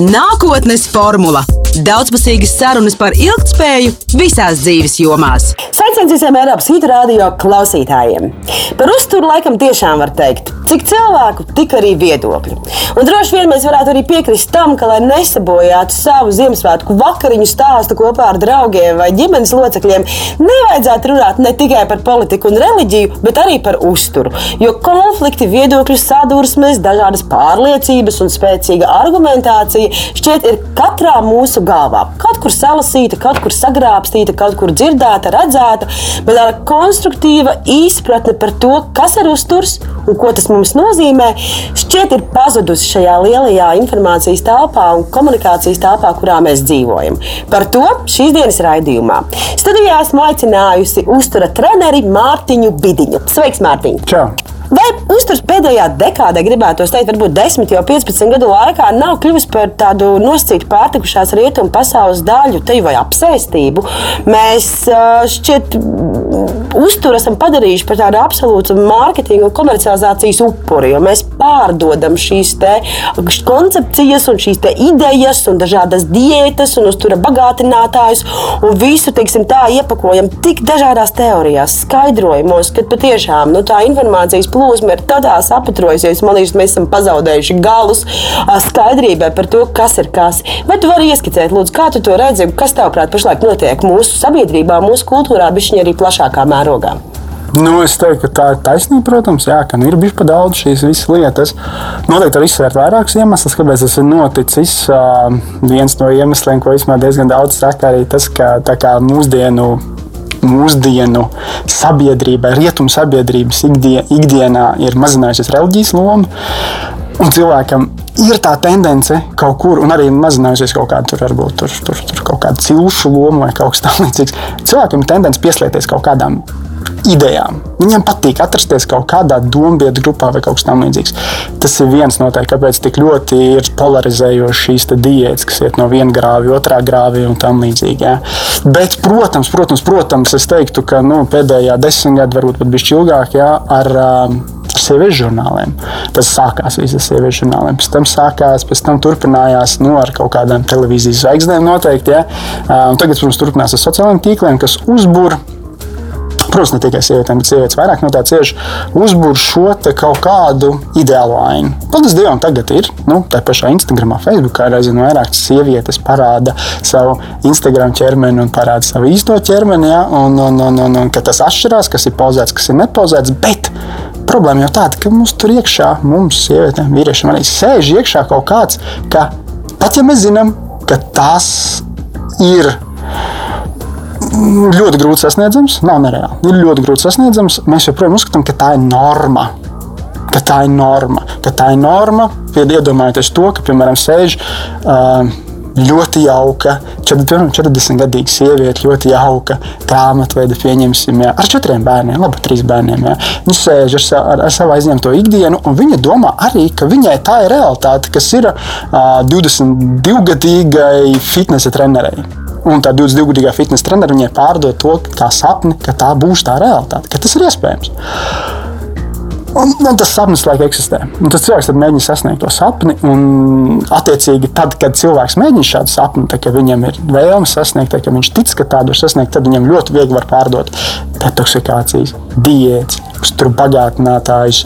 Nākotnes formula - daudzpusīgas sarunas par ilgspēju visās dzīves jomās. Sveiciens visiem Eiropas Hītu radio klausītājiem! Par uzturu laikam tiešām var teikt, cik cilvēku, tik arī viedokļu. Un droši vien mēs varētu arī piekrist tam, ka, lai nesabojātu savu Ziemassvētku vakariņu stāstu kopā ar draugiem vai ģimenes locekļiem, nevajadzētu runāt ne tikai par politiku un reliģiju, bet arī par uzturu. Jo konflikti, viedokļu sadursmes, dažādas pārliecības un spēcīga argumentācija šķiet ir katrā mūsu galvā. Kaut kur salasīta, kaut kur sagrābstīta, kaut kur dzirdēta, redzēta, bet ar konstruktīva izpratne par to, kas ir uzturs un ko tas mums nozīmē, šķiet ir pazudusi šajā lielajā informācijas telpā un komunikācijas telpā, kurā mēs dzīvojam. Par to šīs dienas raidījumā. Studijā esmu aicinājusi uztura treneri Mārtiņu Bidiņu. Sveiks, Mārtiņ! Čau! Vai uzturs pēdējā dekādē, gribētu teikt, varbūt 10, jau 15 gadu laikā, nav kļuvis par tādu nosacītu pārtikušās rietumu pasaules daļu, te vai apsēstību? Mēs šķiet, uzturu esam padarījuši par tādu absolūtu mārketinga un komercializācijas upuri, jo mēs pārdodam šīs koncepcijas un šīs idejas un dažādas diētas un uztura bagātinātājus un visu, teiksim, tā iepakojam tik dažādās teorijās, skaidrojumos, ka patiešām nu, tā informācijas plūsma ir tādā sapatrojusies. Man liekas, mēs esam pazaudējuši galus skaidrībai par to, kas ir kas. Vai tu vari ieskicēt, lūdzu, kā tu to redzi, kas tavuprāt pašlaik notiek mūsu sabiedrībā, mūsu kultūrā, bet arī plašākā mērogā? Nu, es teiktu, ka tā ir taisnība, protams, jā, ka nu, ir bijusi par daudz šīs visas lietas. Noteikti var izsvērt vairākus iemeslus, kāpēc tas ir noticis. Uh, viens no iemesliem, ko vispār diezgan daudz saka, arī tas, ka mūsdienu mūsdienu sabiedrībai, rietumu sabiedrības ikdienā ir mazinājusies reliģijas loma. Un cilvēkam ir tā tendence kaut kur, un arī mazinājusies kaut kāda tur, varbūt, tur, tur, tur kaut kāda cilšu loma vai kaut kas tamlīdzīgs. Cilvēkam ir tendence pieslēgties kaut kādām idejām. Viņam patīk atrasties kaut kādā domāšanas grupā vai kaut kas tamlīdzīgs. Tas ir viens no tādiem, kāpēc tik ļoti ir polarizējošas šīs diētas, kas iet no viena grāva, otrā grāva un tam līdzīgi. Ja. Bet, protams, protams, protams, es teiktu, ka nu, pēdējā desmit gadi, varbūt pat bišķi ilgāk, ja, ar, um, ar sieviešu žurnāliem. Tas sākās visas ar sieviešu žurnāliem. Pēc tam sākās, pēc tam turpinājās nu, ar kaut kādām televīzijas zvaigznēm noteikti. Ja. Um, tagad, protams, turpinās ar sociālajiem tīkliem, kas uzbūr protams, ne tikai sievietēm, bet sievietes vairāk no tā cieši, uzbūr šo kaut kādu ideālu ainu. Paldies Dievam, tagad ir nu, tā pašā Instagram, Facebook, kā reizē vairāk sievietes parāda savu Instagram ķermeni un parāda savu īsto ķermeni. Ja? Un, un, un, un, un, ka tas atšķirās, kas ir pauzēts, kas ir nepauzēts. Bet problēma jau tāda, ka mums tur iekšā, mums, sievietēm, vīriešiem, arī sēž iekšā kaut kāds, ka pat ja mēs zinām, ka tas ir ļoti grūti sasniedzams, nav nereāli. Ir ļoti grūti sasniedzams. Mēs joprojām uzskatām, ka tā ir norma. Ka tā ir norma. Ka tā ir norma. Iedomājieties to, ka, piemēram, sēž uh, ļoti jauka, 40 gadīga sieviete, ļoti jauka grāmatveida, pieņemsim, jā, ar četriem bērniem, labi, trīs bērniem. Jā. Viņa sēž ar, ar, ar savu aizņemto ikdienu, un viņa domā arī, ka viņai tā ir realitāte, kas ir uh, 22 gadīgai fitnesa trenerei. Un tā 22-gadīgā fitnesa treneris viņai pārdod to kā sapni, ka tā būs tā realitāte, ka tas ir iespējams. Un, un tas sapnis laikam eksistē. Un tas cilvēks mēģina sasniegt to sapni. Un, attiecīgi, tad, kad cilvēks mēģina šādu sapni, tad, kad viņam ir vēlme sasniegt, tad, kad viņš tic, ka tādu var sasniegt, tad viņam ļoti viegli var pārdot detoksikācijas, diētas, uzturu bagātinātājus.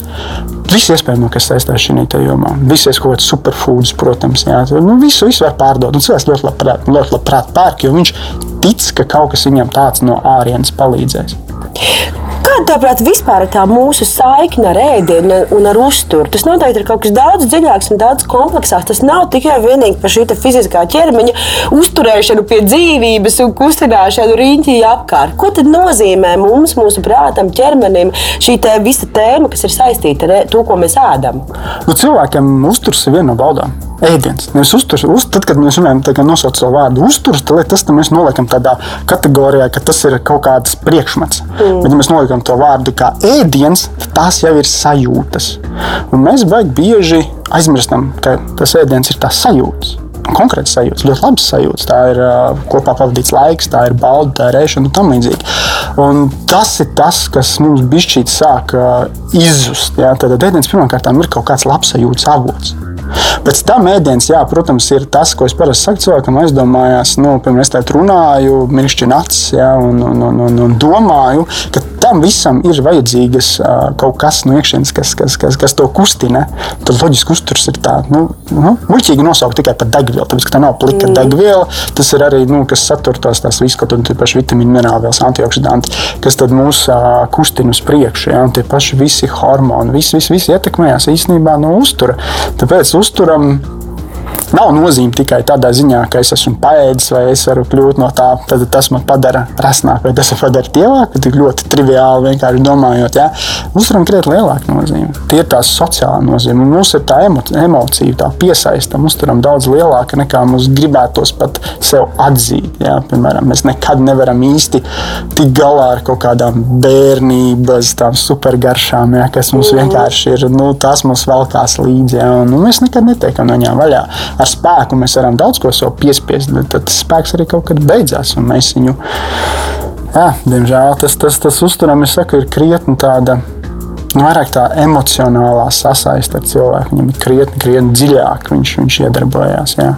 Viss iespējams, kas saistās šajā jomā. Visies kaut kāds superfoods, protams, jā. Nu, visu, visu var pārdot. Un cilvēks ļoti labprāt, ļoti labprāt pērk, jo viņš tic, ka kaut kas viņam tāds no ārienes palīdzēs. Kāda, tāprāt, vispār ir tā mūsu saikne ar ēdienu un ar uzturu? Tas noteikti ir kaut kas daudz dziļāks un daudz kompleksāks. Tas nav tikai vienīgi par šī fiziskā ķermeņa uzturēšanu pie dzīvības un kustināšanu riņķī apkārt. Ko tad nozīmē mums, mūsu prātam, ķermenim, šī tē, visa tēma, kas ir saistīta ar to, ko mēs ēdam? Nu, cilvēkam uzturs ir viena no baudām ēdiens. Nevis uzturs, uz, tad, kad mēs runājam, tā, nosaucam savu vārdu uzturs, tad tas mēs noliekam tādā kategorijā, ka tas ir kaut kāds priekšmets. Mm. Bet, ja mēs noliekam to vārdu kā ēdiens, tad tās jau ir sajūtas. Un mēs baigi bieži aizmirstam, ka tas ēdiens ir tās sajūtas. Konkrēts sajūta, ļoti labs sajūta. Tā ir uh, kopā pavadīts laiks, tā ir balda, tā ir ēšana un tam līdzīgi. Un tas ir tas, kas mums bišķīt sāk uh, izzust. Jā. Tad ēdiens pirmkārt ir kaut kāds labs sajūtas avots. Pēc tam ēdiens, jā, protams, ir tas, ko es parasti saku cilvēkam, aizdomājās, nu, piemēram, es tādā runāju, miršķinu acis, jā, un, un, un, un, un domāju, ka tam visam ir vajadzīgas kaut kas no iekšienes, kas, kas, kas, kas to kustina. Tad loģiski uzturs ir tā, nu, nu muļķīgi nosaukt tikai par degvielu, tāpēc, ka tā nav plika mm. degviela. Tas ir arī, nu, kas satur tās, tās viskotu un tie paši vitamīni, minerālvielas, antioksidanti, kas tad mūs uh, kustina uz priekšu, jā, un tie paši visi hormoni, visi, visi, visi ietekmējās īstenībā no uztura. Tāpēc uzturam nav nozīme tikai tādā ziņā, ka es esmu paēdis vai es varu kļūt no tā, tad tas man padara rasnāku vai tas man padara tievāku. Tik ļoti triviāli vienkārši domājot, ja uzturam krietni lielāku nozīmi. Tie ir tās sociālā nozīme. Un mums ir tā emo emocija, tā piesaista. Mums turam daudz lielāka nekā mums gribētos pat sev atzīt. Ja? Piemēram, mēs nekad nevaram īsti tikt galā ar kaut kādām bērnības, tām supergaršām, ja? kas mums vienkārši ir, nu, tas mums valkās līdzi. Ja? Un, nu, mēs nekad netiekam no viņām vaļā ar spēku mēs varam daudz ko sev piespiest, bet tas spēks arī kaut kad beidzās. Mēs viņu, jā, diemžēl, tas, tas, tas uzturam, es saku, ir krietni tāda vairāk tā emocionālā sasaiste ar cilvēku. Viņam ir krietni, krietni dziļāk viņš, viņš iedarbojās. Jā.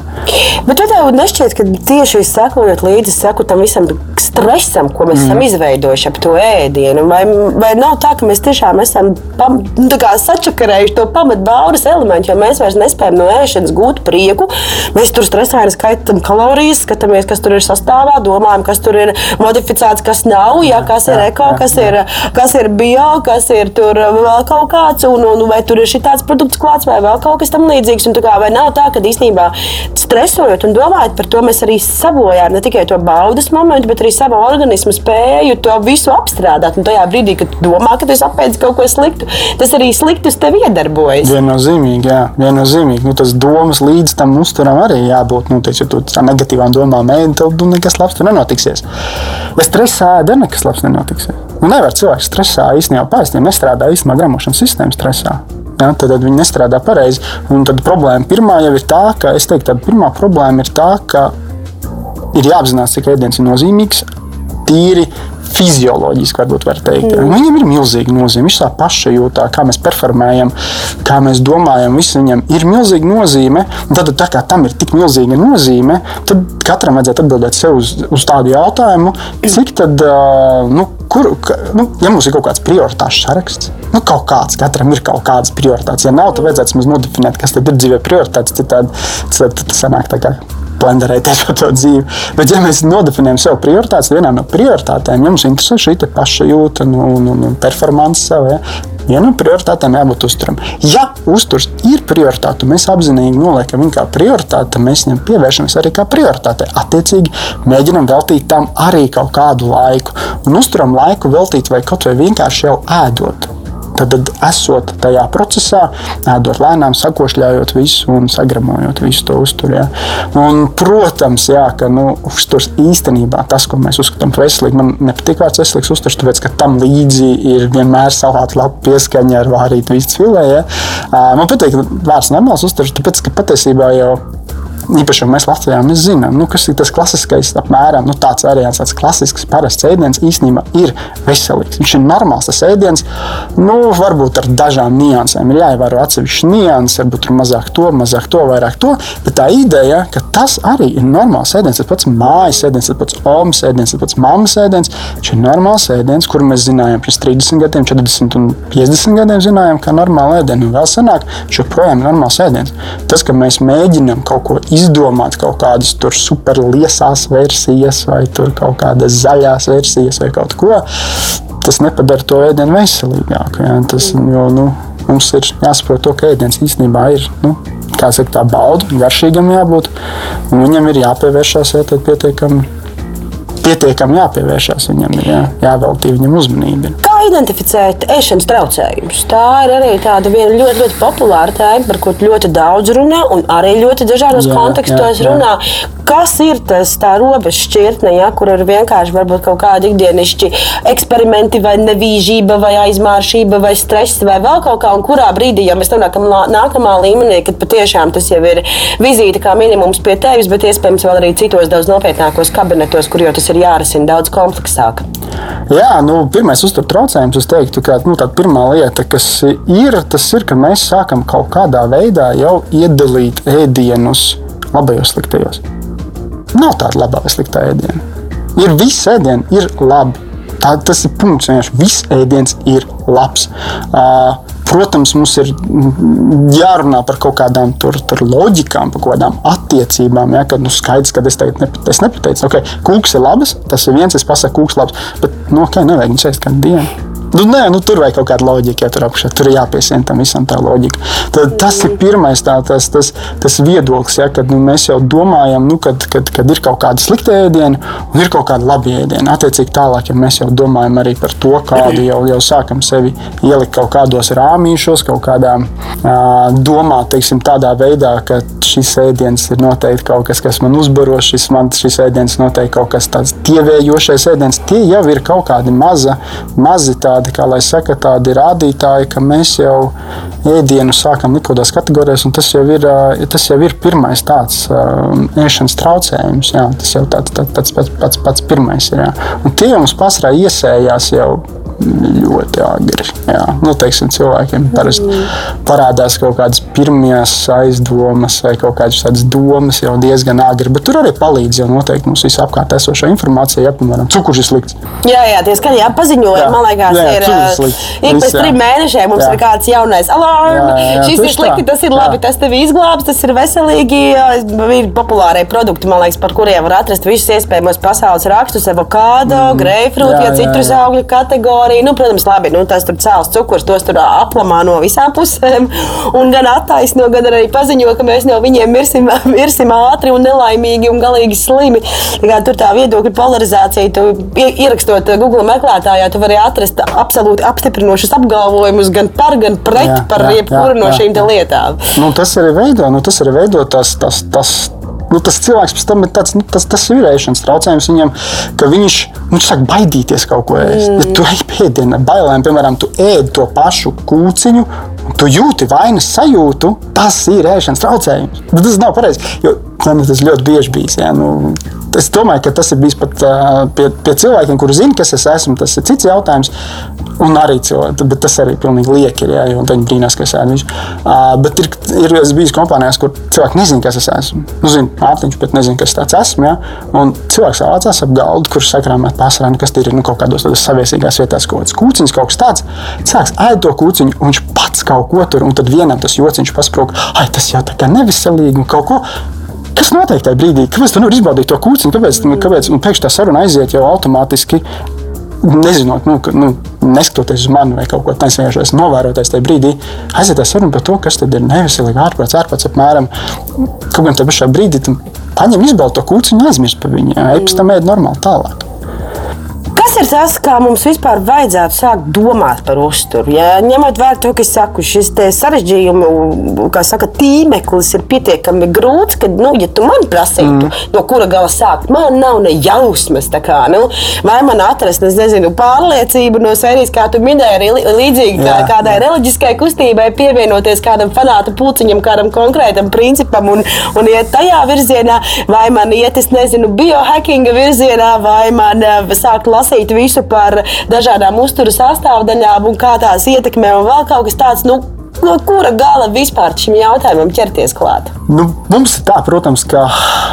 Bet tev nešķiet, ka tieši sekojot līdzi seku tam visam stresam, ko mēs mm. esam izveidojuši ap to ēdienu, vai, vai nav tā, ka mēs tiešām esam pam, nu, sačakarējuši to pamatbaudas elementu, jo mēs vairs nespējam no ēšanas gūt prieku. Mēs tur stresā skaitām kalorijas, skatāmies, kas tur ir sastāvā, domājam, kas tur ir modificēts, kas nav, jā, kas ir eko, kas ir, kas ir bio, kas ir tur vēl kaut kāds, un, un vai tur ir šis produkts klāts, vai vēl kaut kas tam līdzīgs. Un, kā, vai nav tā, ka īstenībā stresojot un domājot par to, mēs arī sabojājam ne tikai to baudas momentu, bet arī savu organismu spēju to visu apstrādāt. Un tajā brīdī, kad domā, ka tu apēdi kaut ko sliktu, tas arī slikti uz tevi iedarbojas. Viennozīmīgi, jā, viennozīmīgi. Nu, tas domas līdz tam uzturam arī jābūt. Nu, teicu, ja tu tā negatīvām domām ēdi, tad nu, nekas labs tur nenotiksies. Ja stresā ēda, nekas labs nenotiksies. Nu, nevar cilvēks stresā īstenībā pāriest, ja nestrādā īstenībā gramošanas sistēma stresā. Ja, tad, tad viņi nestrādā pareizi. Un tad problēma pirmā jau ir tā, ka es teiktu, ka pirmā problēma ir tā, ka ir jāapzinās, cik ēdiens ir nozīmīgs. Tīri fizioloģiski, varbūt var teikt. Mm. Viņam ir milzīga nozīme. Viņš tā pašajūtā, kā mēs performējam, kā mēs domājam, viss viņam ir milzīga nozīme. Tad, tā kā tam ir tik milzīga nozīme, tad katram vajadzētu atbildēt sev uz, uz tādu jautājumu, cik tad, nu, kur, nu, ja mums ir kaut kāds prioritāšu saraksts, nu, kaut kāds, katram ir kaut kādas prioritātes. Ja nav, tad vajadzētu mums nodefinēt, kas tad ir dzīvē prioritātes, citādi tas sanāk tā kā blenderēties par to dzīvi. Bet, ja mēs nodefinējam sev prioritātes, vienā no prioritātēm, ja mums interesē šī pašajūta nu, un nu, nu, performance sev, ja, viena no prioritātēm jābūt uzturam. Ja uzturs ir prioritāte, mēs apzinīgi noliekam viņu kā prioritāti, tad mēs viņam pievēršamies arī kā prioritātei. Attiecīgi, mēģinam veltīt tam arī kaut kādu laiku. Un uzturam laiku veltīt vai kaut vai vienkārši jau ēdot. Tad, tad esot tajā procesā, ēdot lēnām, sakošļājot visu un sagramojot visu to uzturu. Ja. Un, protams, jā, ka nu, uzturs īstenībā tas, ko mēs uzskatām par veselīgu, man nepatīk vārds veselīgs uzturs, tāpēc, ka tam līdzi ir vienmēr salāta lapa pieskaņa ar vārītu vistu filē. Ja. Man patīk vārds normāls uzturs, tāpēc, ka patiesībā jau īpaši mēs Latvijā mēs zinām, nu, kas ir tas klasiskais, apmēram nu, tāds variants, tāds klasisks, parasts ēdiens īstenībā ir veselīgs. Viņš ir normāls tas ēdiens, nu, varbūt ar dažām niansēm. Ir jāievēro atsevišķi nianses, varbūt tur mazāk to, mazāk to, vairāk to. Bet tā ideja, ka tas arī ir normāls ēdiens, tas pats mājas ēdiens, tas pats omas ēdiens, tas pats mammas ēdiens, viņš ir normāls ēdiens, kur mēs zinājām pirms 30 gadiem, 40 un 50 gadiem zinājām, kā normāla ēdiena. Un vēl senāk, viņš joprojām ir normāls ēdiens. Tas, ka mēs mēģinām kaut ko izdomāt kaut kādas superliesās versijas, vai kaut kādas zaļās versijas, vai kaut ko. Tas nepadara to ēdienu veselīgāku. Ja? Tas, jo, nu, mums ir jāsaprot, to, ka ēdiens īstenībā ir. Nu, Kā saka, tā bauda, garšīgam jābūt, viņam ir jāpievēršās ja, pietiekami pietiekami jāpievēršās viņam, jā, jāveltī viņam uzmanība. Identificēt ēšanas traucējumus? Tā ir arī tāda ļoti, ļoti populāra tēma, par ko ļoti daudz runā un arī ļoti dažādos jā, kontekstos jā, jā. runā. Kas ir tas tā robeža šķirtne, ja, kur ir vienkārši varbūt kaut kādi ikdienišķi eksperimenti, vai nevīžība, vai aizmāršība, vai stress, vai vēl kaut kā, un kurā brīdī jau mēs nonākam nākamā līmenī, kad patiešām tas jau ir vizīte kā minimums pie tevis, bet iespējams vēl arī citos daudz nopietnākos kabinetos, kur jau tas ir jārisina daudz kompleksāk. Jā, nu, pirmais uzturu traucējums, es teiktu, ka nu, pirmā lieta, kas ir, tas ir, ka mēs sākam kaut kādā veidā jau iedalīt ēdienus labajos, sliktajos. Nav tāda labā vai sliktā ēdiena. Ir viss ēdiens, ir labi. Tā, tas ir punkts. Vienkārši viss ēdiens ir labs. Uh, Protams, mums ir jārunā par kaut kādām tur, tur loģikām, par kaut kādām attiecībām. Ja, kad nu, skaidrs, ka es tagad nepateicu, es nepateicu, okay, kūks ir labs, tas ir viens, es pasaku, kūks ir labs. Bet, nu, ok, nevajag viņu šeit kādu dienu. Nu, nē, nu, tur vajag kaut kāda loģika, ja tur apakšā tur ir jāpiesien tam visam tā loģika. Tad, tas ir pirmais tā, tas, tas, tas viedoklis, ja, kad nu, mēs jau domājam, nu, kad, kad, kad ir kaut kāda slikta ēdiena un ir kaut kāda laba ēdiena. Attiecīgi tālāk, ja mēs jau domājam arī par to, kādu jau, jau sākam sevi ielikt kaut kādos rāmīšos, kaut kādā uh, domā, teiksim, tādā veidā, ka šis ēdiens ir noteikti kaut kas, kas man uzbaro, šis, man, šis ēdiens noteikti kaut kas tāds tievējošais ēdiens. Tie jau ir kaut kādi maza, mazi tādi tādi, kā lai saka, tādi rādītāji, ka mēs jau ēdienu sākam likt kādās kategorijās, un tas jau ir, tas jau ir pirmais tāds ēšanas traucējums. Jā, tas jau tāds, tāds pats, pats, pats pirmais ir. Jā. Un tie mums pasrā iesējās jau ļoti agri. Jā. Nu, teiksim, cilvēkiem parasti parādās kaut kādas pirmās aizdomas vai kaut kādas tādas domas jau diezgan agri. Bet tur arī palīdz jau noteikti mums visapkārt esošā informācija, ja piemēram cukurs ir slikts. Jā, jā, tie skaļi paziņojumi, man liekas, jā, ir ik pēc trim mēnešiem mums jā. ir kāds jaunais alarms. Šis ir slikti, tas ir labi, jā. tas tev izglābs, tas ir veselīgi. Ir populārie produkti, man liekas, par kuriem var atrast visus iespējamos pasaules rakstus, avokado, mm. greifrūti, ja citrus augļu kategoriju arī, nu, protams, labi, nu, tas tur cēlus cukurs, tos tur aplamā no visām pusēm. Un gan attaisno, gan arī paziņo, ka mēs no viņiem mirsim, mirsim ātri un nelaimīgi un galīgi slimi. Tā tur tā viedokļa polarizācija, tu ierakstot Google meklētājā, tu vari atrast absolūti apstiprinošus apgalvojumus gan par, gan pret jā, par jebkuru no šīm lietām. Nu, tas arī veido, nu, tas arī veido tas, tas, tas nu, tas cilvēks pēc tam ir tāds, nu, tas, tas ir ēšanas traucējums viņam, ka viņš nu, sāk baidīties kaut ko ēst. Mm. Ja tu ej pēdienā, bailēm, piemēram, tu ēd to pašu kūciņu, tu jūti vainas sajūtu, tas ir ēšanas traucējums. Bet tas nav pareizi, jo man tas ļoti bieži bijis. Ja, nu, Es domāju, ka tas ir bijis pat uh, pie, pie cilvēkiem, kuriem zina, kas es esmu. Tas ir cits jautājums. Un arī cilvēki, bet tas arī pilnīgi lieki ir. Jā, jo viņi brīnās, ka es esmu viņš. Uh, bet ir, ir bijis kompānijās, kur cilvēki nezina, kas es esmu. Nu, zina, Mārtiņš, bet nezina, kas tas esmu. Ja? Un cilvēks vācās ap galdu, kurš sakrāmēt pārsvarā, kas ir nu, kaut kādos saviesīgās vietās, kaut kāds kūciņš, kaut kas tāds. Cilvēks ēd to kūciņu, un viņš pats kaut ko tur, un tad vienam tas jociņš pasprūk, ai, tas jau tā kā neviselīgi un kaut ko. Kas notiek tajā brīdī? Kāpēc tu nevari izbaudīt to kūciņu? Kāpēc, kāpēc pēkšņi tā saruna aiziet jau automātiski? Nezinot, nu, ka, nu, neskatoties uz mani vai kaut ko tādu, vienkārši esmu novērotājis tajā brīdī, aiziet tā saruna par to, kas tad ir neveselīgi, ārprāts, ārprāts apmēram. Kaut gan tajā pašā brīdī paņem izbaudīt to kūciņu un aizmirst par viņu. Ej, pēc tam ēd normāli tālāk ir tas, kā mums vispār vajadzētu sākt domāt par uzturu? Ja, ņemot vērā to, ka saku, šis sarežģījumu, kā saka, tīmeklis ir pietiekami grūts, ka, nu, ja tu man prasītu, mm. no kura gala sākt, man nav ne jausmas. Kā, nu, vai man atrast, nezinu, pārliecību no sērijas, kā tu minēji, arī līdzīgi kā, kādai reliģiskai kustībai, pievienoties kādam fanātu pulciņam, kādam konkrētam principam un, un iet tajā virzienā, vai man iet, es nezinu, biohackinga virzienā, vai man uh, sākt lasīt lasīt visu par dažādām uzturu sastāvdaļām un kā tās ietekmē, un vēl kaut kas tāds. Nu, no kura gala vispār šim jautājumam ķerties klāt? Nu, mums ir tā, protams, ka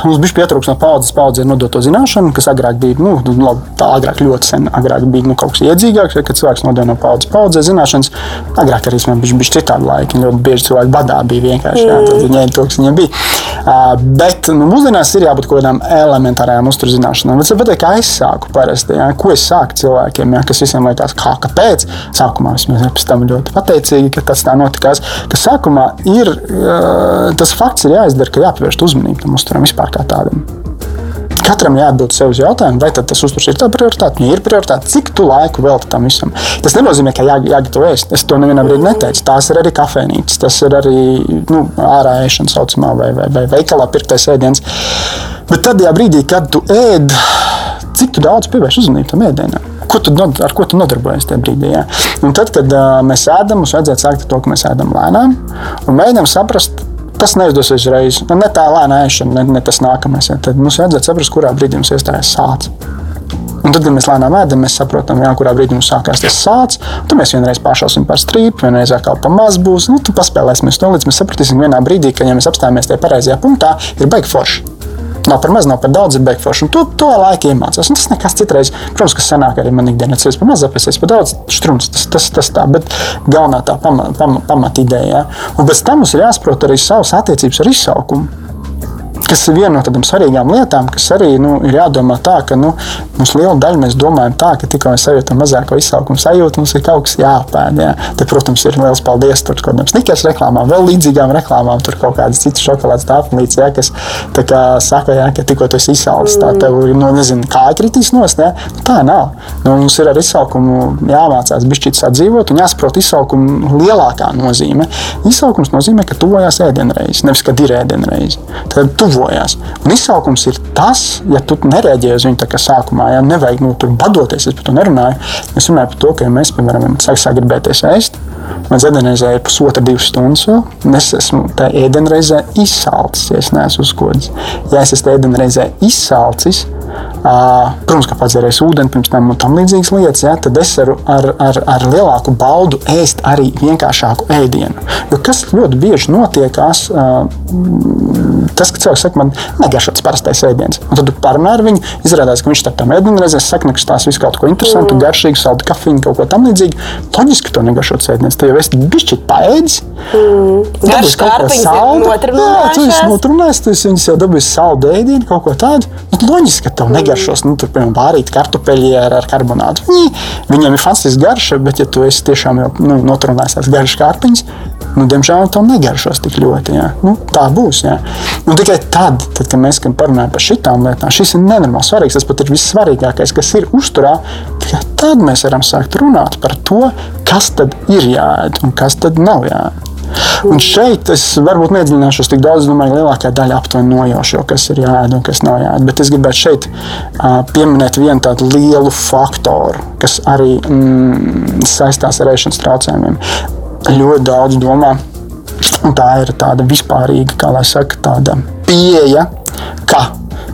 mums bija pietrūkums no paudzes paudzē nodoto zināšanu, kas agrāk bija, nu, nu labi, tā agrāk ļoti sen, agrāk bija nu, kaut kas iedzīgāks, kad cilvēks nodeva no paudzes paudzē zināšanas. Agrāk arī man bija, bija citādi laiki, ļoti bieži cilvēki badā bija vienkārši, mm. jā, tad viņi ņēma to, kas viņiem bija. Uh, bet nu, mūsdienās ir jābūt kaut kādām elementārām uzturzināšanām. Bet, bet kā es sāku parasti, jā, ko es sāku cilvēkiem, jā, kas visiem liekas, kā, kāpēc, sākumā vismaz pēc tam ļoti pateicīgi, ka tas tā notika notikās, ka sākumā ir tas fakts, ir jāizdara, ka jāpievērš uzmanība tam uzturam vispār kā tādam. Katram jāatbild sev uz jautājumu, vai tas uzturs ir tā prioritāte. Ja ir prioritāte, cik tu laiku veltīji tam visam? Tas nenozīmē, ka jā, jāgatavo ēst. Es to nevienā brīdī neteicu. Tās ir arī kafejnīcas, tas ir arī nu, ārā ēšana, saucamā, vai, vai, vai veikalā pirktais ēdiens. Bet tad, brīdī, kad tu ēd, cik tu daudz pievērš uzmanību tam ēdienam? Ko tu, ar ko tu nodarbojies tajā brīdī. Ja? Un tad, kad uh, mēs ēdam, mums vajadzētu sākt ar to, ka mēs ēdam lēnām un mēģinām saprast. Tas neizdosies uzreiz. Ne tā lēna ēšana, ne, ne tas nākamais. Ja. Tad mums vajadzētu saprast, kurā brīdī mums iestājas sācis. Un tad, kad mēs lēnām ēdam, mēs saprotam, jā, kurā brīdī mums sākās tas sācis. Tad mēs vienreiz pāršausim par strīpu, vienreiz atkal pa maz būs. Nu, tad paspēlēsimies to līdz mēs sapratīsim vienā brīdī, ka, ja mēs apstājamies tajā pareizajā punktā, ir baigi forši. Nav par maz, nav par daudz, ir baigi forši. Un to, to laika iemācās. Un tas nekas citreiz, protams, kas senāk arī man ikdienā ir par maz, apēsies par daudz, strūns, tas, tas, tas tā, bet galvenā tā pamat, pamat, pamat ideja. Un pēc tam mums ir jāsaprot arī savas attiecības ar izsaukumu kas ir viena no tādām svarīgām lietām, kas arī nu, ir jādomā tā, ka nu, mums liela daļa mēs domājam tā, ka tikko mēs sajūtam mazāko izsaukumu sajūtu, mums ir kaut kas jāpēd. Jā. Te, protams, ir liels paldies tur kaut kādām snikers reklāmām, vēl līdzīgām reklāmām, tur kaut kādas citas šokolādes tāpnīcas, jā, kas tā kā saka, jā, ka tikko tu esi izsalcis, tā tev ir, nu, nezinu, kā kritīs nost, jā. Nu, tā nav. Nu, mums ir ar izsaukumu jāmācās bišķīt sadzīvot un jāsaprot izsaukumu lielākā nozīme. Izsaukums nozīmē, ka tuvojās ēdienreiz, nevis, kad ir ēdienreiz. Tad tuvo tuvojās. Un izsaukums ir tas, ja tu nereaģē uz viņu tā kā sākumā, ja nevajag nu, tur badoties, es par to nerunāju. Es runāju par to, ka ja mēs, piemēram, sāksim gribēties ēst. Man ēdienreizē ir pusotra, divas stundas. Es esmu tajā ēdienreizē izsalcis, ja es neesmu uzkodas. Ja es esmu ēdienreizē izsalcis, Protams, ka padzerēs ūdeni pirms tam un tam līdzīgas lietas, ja, tad es varu ar, ar, ar lielāku baudu ēst arī vienkāršāku ēdienu. Jo kas ļoti bieži notiekās, tas, ka cilvēks saka, man negaršo tas parastais ēdiens. Un tad tu parunā ar viņu, izrādās, ka viņš tam ēdienreizēs saka, ka tās visu kaut ko interesantu, mm. garšīgu, saldu kafiju, kaut ko tam līdzīgu. Loģiski, ka to negaršo tas ēdiens. Tu jau esi bišķi paēdis. Mm. Kaut ko saldu. Jā, tu esi notrunājis, tu esi viņus jau dabūjis saldu ēdienu, kaut ko tādu. Nu, loģiski, ka tev negaršos, nu, tur, piemēram, vārīt kartupeļi ar, ar karbonātu. Viņiem ir fantastiska garša, bet, ja tu esi tiešām jau nu, notrunājis tās garšas kārpiņas, nu, diemžēl tam negaršos tik ļoti. Jā. Nu, tā būs. Jā. Un tikai tad, tad, kad mēs parunājam par šīm lietām, šis ir nenormāli svarīgs. Tas pat ir vissvarīgākais, kas ir uzturā. Tad mēs varam sākt runāt par to, kas tad ir jāēd un kas tad nav jāēd. Un šeit es varbūt nedziļināšos tik daudz, domāju, lielākā daļa aptuveni nojaušu, kas ir jāēd un kas nav jāēd. Bet es gribētu šeit pieminēt vienu tādu lielu faktoru, kas arī mm, saistās ar ēšanas traucējumiem ļoti daudz domā. Un tā ir tāda vispārīga, kā lai saka, tāda pieeja, ka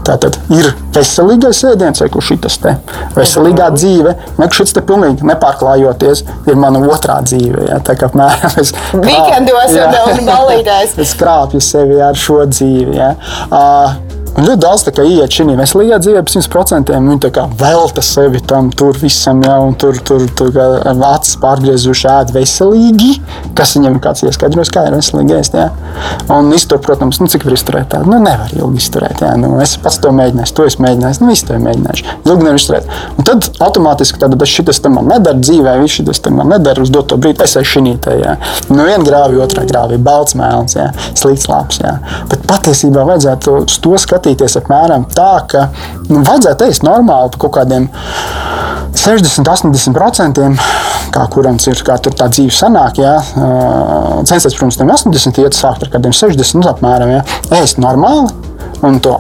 Tātad ir veselīgais ēdiens, vai kurš šis te veselīgā dzīve, ne šis te pilnīgi nepārklājoties, ir mana otrā dzīve. Jā, tā kā apmēram es Vikendos jau daudz balītēs. Es krāpju sevi ar šo dzīvi. Jā. Uh, Ļoti daudz iet šajā veselīgā dzīvē, ap 100% viņi velta sevi tam tur visam, ja, tur, tur, tur acis pārgriezuši ēd veselīgi, kas viņam kāds ieskaidros, kā ir veselīgi ēst. Ja. Un iztur, protams, nu, cik var izturēt tādu, nu, nevar ilgi izturēt. Ja. Nu, es pats to mēģināju, to es mēģināju, nu, visu to mēģināšu. Ilgi nevar izturēt. Un tad automātiski tad šis tam nedara dzīvē, viņš šis tam nedara uz doto brīdi, es esmu šī te. Ja. Nu, viena grāvi, otrā grāvi, balts mēls, ja. slikts labs. Ja. Bet patiesībā vajadzētu to skatīt skatīties apmēram tā, ka nu, vajadzētu ēst normāli par kaut kādiem 60, 80%, kā kuram ir kā tā dzīve sanāk, jā, censties, protams, tam 80, iet sākt ar kādiem 60, nu, apmēram, jā, ēst normāli un to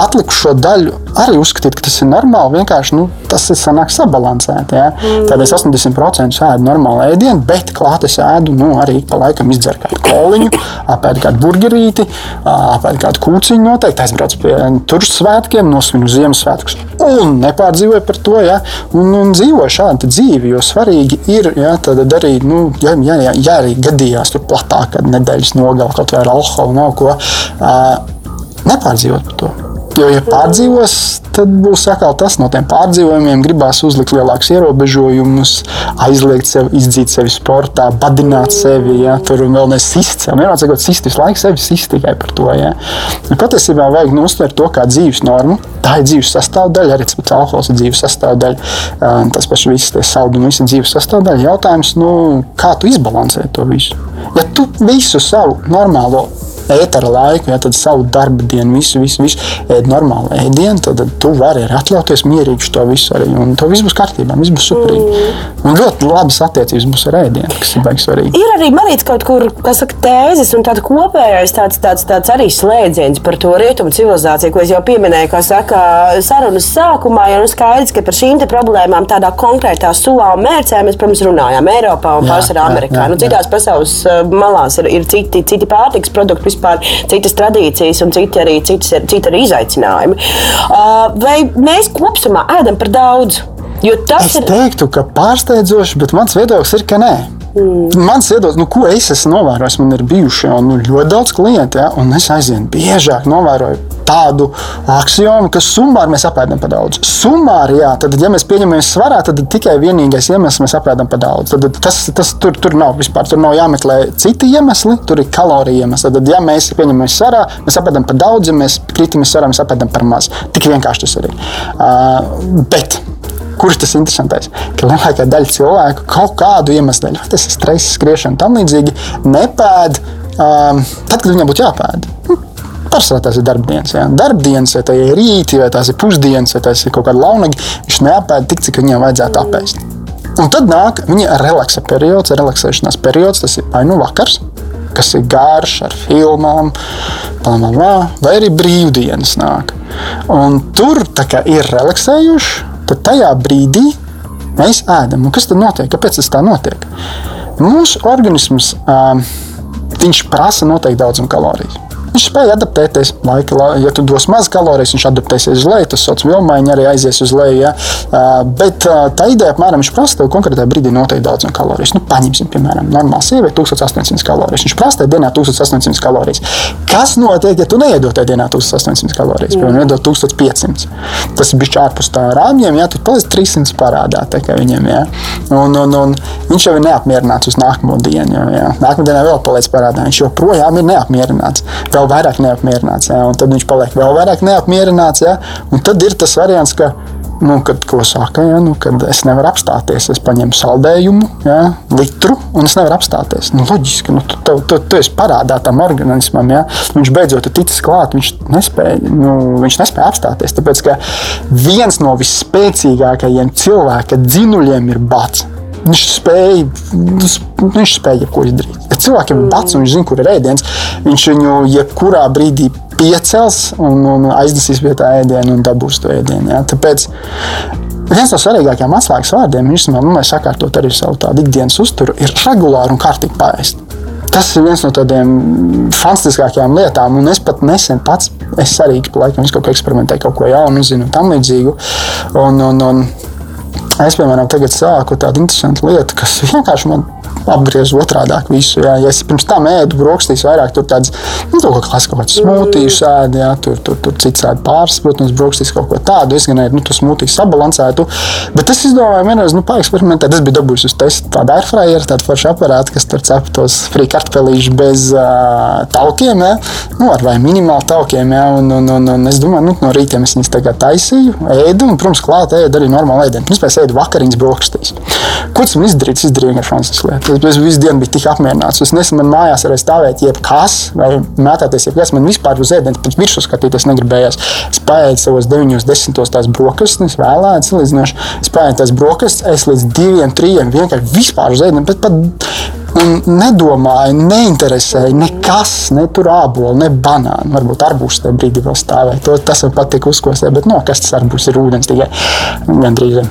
atlikušo daļu arī uzskatīt, ka tas ir normāli. Vienkārši nu, tas ir sanāk sabalansēti. Ja? Mm. Tad es 80% ēdu normālu ēdienu, bet klāt es ēdu nu, arī pa laikam izdzeru kādu koliņu, apēdu kādu burgerīti, apēdu kādu kūciņu noteikti, aizbraucu pie turšu svētkiem, nosvinu Ziemassvētkus un nepārdzīvoju par to. Ja? Un, un dzīvoju šādu dzīvi, jo svarīgi ir ja, arī, nu, ja, ja, ja, ja arī gadījās tur platāk, kad nedēļas nogala kaut vai ar alkoholu nav ko. Uh, nepārdzīvot par to. Jo, ja pārdzīvos, tad būs atkal tas no tiem pārdzīvojumiem. Gribās uzlikt lielākus ierobežojumus, aizliegt sevi, izdzīt sevi sportā, badināt sevi. Ja? Tur vēl nesist. Vienmēr sakot, sist visu laiku sevi sist tikai par to. Ja? Un patiesībā vajag nu, uztvert to kā dzīves normu. Tā ir dzīves sastāvdaļa, arī tas alkohols ir dzīves sastāvdaļa. Tas pats viss, tas saldums, ir dzīves sastāvdaļa. Jautājums, nu, kā tu izbalansē to visu? Ja tu visu savu normālo ētera laiku, ja tad savu darba dienu, visu, visu, visu ēd normālu ēdienu, tad tu vari arī atļauties mierīgi to visu arī. Un to viss būs kārtībā, viss būs superīgi. Mm. Un ļoti labas attiecības būs ar ēdienu, kas ir baigi svarīgi. Ir arī manīts kaut kur, kas saka, tēzes un tāda kopējais tāds, tāds, tāds arī slēdziens par to rietumu civilizāciju, ko es jau pieminēju, kā saka, sarunas sākumā, jo nu skaidrs, ka par šīm problēmām tādā konkrētā sulā un mērcē mēs, protams, runājām Eiropā un pārsvarā Amerikā. Jā, jā, nu, citās jā. pasaules uh, malās ir, ir citi, citi pārtiks produkti vispār citas tradīcijas un citi arī, citas, citi arī izaicinājumi. Uh, vai mēs kopumā ēdam par daudz? Jo tas Es ir. teiktu, ka pārsteidzoši, bet mans viedoklis ir, ka nē. Mans viedoklis, nu, ko es esmu novērojis, man ir bijuši jau nu, ļoti daudz klientu, ja, un es aizvien biežāk novēroju tādu aksiomu, ka summāri mēs apēdam par daudz. Summāri, jā, tad, ja mēs pieņemam svarā, tad tikai vienīgais iemesls mēs apēdam par daudz. Tad, tas, tas tur, tur nav vispār, tur nav jāmeklē citi iemesli, tur ir kaloriju iemesli. Tad, ja mēs pieņemam svarā, mēs apēdam par daudz, ja mēs krītamies svarā, mēs apēdam par maz. Tik vienkārši tas ir. Uh, bet Kurš tas interesantais? Ka lielākā daļa cilvēku kaut kādu iemeslu dēļ, tas ir stress, skriešana, tam līdzīgi, nepēd um, tad, kad viņam būtu jāpēd. Nu, Pārsvarā tās ir darbdienas. Ja? Darbdienas, vai tā ir rīti, vai tās ir pusdienas, vai tas ir kaut kāda launagi, viņš neapēd tik, cik viņam vajadzētu apēst. Un tad nāk viņa relaksa periods, relaksēšanās periods, tas ir vai nu vakars, kas ir garš ar filmām, bla, bla, bla, vai arī brīvdienas nāk. Un tur kā ir relaksējuši, tad tajā brīdī mēs ēdam. Un kas tad notiek? Kāpēc tas tā notiek? Mūsu organisms prasa noteikti daudzumu kaloriju. Viņš spēja adaptēties. Laika, la- ja tu dos maz kalorijas, viņš adaptēsies uz leju. Tas sauc vilmaiņa arī aizies uz leju. Ja? Bet tā ideja, apmēram, viņš prasa tev konkrētā brīdī noteikti daudz kalorijas. Nu, paņemsim, piemēram, normālu sievieti 1800 kalorijas. Viņš prasa tev dienā 1800 kalorijas. Kas notiek, ja tu neiedod tajā dienā 1800 kalorijas? Piemēram, iedod 1500. Tas ir bijis ārpus tā rāmjiem, ja tu paliec 300 parādā viņam. Ja? Un, un, un viņš jau ir neapmierināts uz nākamo dienu. Ja? Nākamā dienā vēl paliec parādā. Viņš joprojām ir neapmierināts. Vēl vairāk neapmierināts. Ja? Un tad viņš paliek vēl vairāk neapmierināts. Ja? Un tad ir tas variants, ka Nu, kad, ko saka, ja, nu, kad es nevaru apstāties, es paņemu saldējumu, ja, litru, un es nevaru apstāties. Nu, loģiski, nu, tu, tu, tu, tu esi parādā tam organismam. Ja. Viņš beidzot ir ticis klāt, viņš nespēja, nu, viņš nespēja apstāties. Tāpēc ka viens no visspēcīgākajiem cilvēka dzinuļiem ir bats. Viņš spēja, viņš spēja jebko izdarīt. Ja cilvēkiem ir bats un viņš zina, kur ir ēdiens, viņš viņu jebkurā brīdī piecels un, un aiznesīs pie tā ēdienu un dabūs to ēdienu. Ja? Tāpēc viens no svarīgākajiem atslēgas vārdiem, īstenībā, nu, lai sakārtot arī savu tādu ikdienas uzturu, ir regulāri un kārtīgi paēst. Tas ir viens no tādiem fantastiskākajām lietām, un es pat nesen pats, es arī laikam kaut ko eksperimentēju, kaut ko jaunu, zinu, tam līdzīgu. Un, un, un es, piemēram, tagad sāku tādu interesantu lietu, kas vienkārši man apgriež otrādi visu. Jā. Ja es pirms tam ēdu brokastīs, vairāk tur tādas nu, kaut kādas kaut kādas smūtijas ēdu, jā, tur, tur, tur cits ēdu pāris, protams, brokastīs kaut ko tādu. Es gan ēdu nu, to smūtijas sabalansētu. Bet es izdomāju, vienreiz nu, paeksperimentēt. Es biju dabūjis uz testu tādu airfryeru, tādu foršu aparātu, kas tur cep tos frī kartupelīšus bez uh, taukiem, jā, nu, ar vai minimāli taukiem. Jā, un, un, un, un es domāju, nu, no rīta es viņus tagad taisīju, ēdu, un, protams, klāt ēdu arī normālu ēdienu. Principā es ēdu vakariņas brokastīs. Ko tas man izdarīja? Es izdarīju vienkārši fantastisku lietu. Es, visu dienu biju tik apmierināts. Es nesen man mājās varēju stāvēt, jebkas, vai mētāties, jebkas. Man vispār uz ēdienu pat virsū skatīties negribējās. Es paēdu savos 9, 10 tās brokastis, vēlētas, salīdzinoši. Es paēdu tās brokastis, es līdz 2, 3 vienkārši vispār uz pat Un nedomāju, neinteresēju nekas, ne tur ābolu, ne banānu. Varbūt arbūs tajā brīdī vēl stāvēja. Tas man patīk uzkostēt, bet no, kas tas arbūs ir ūdens tikai gandrīz.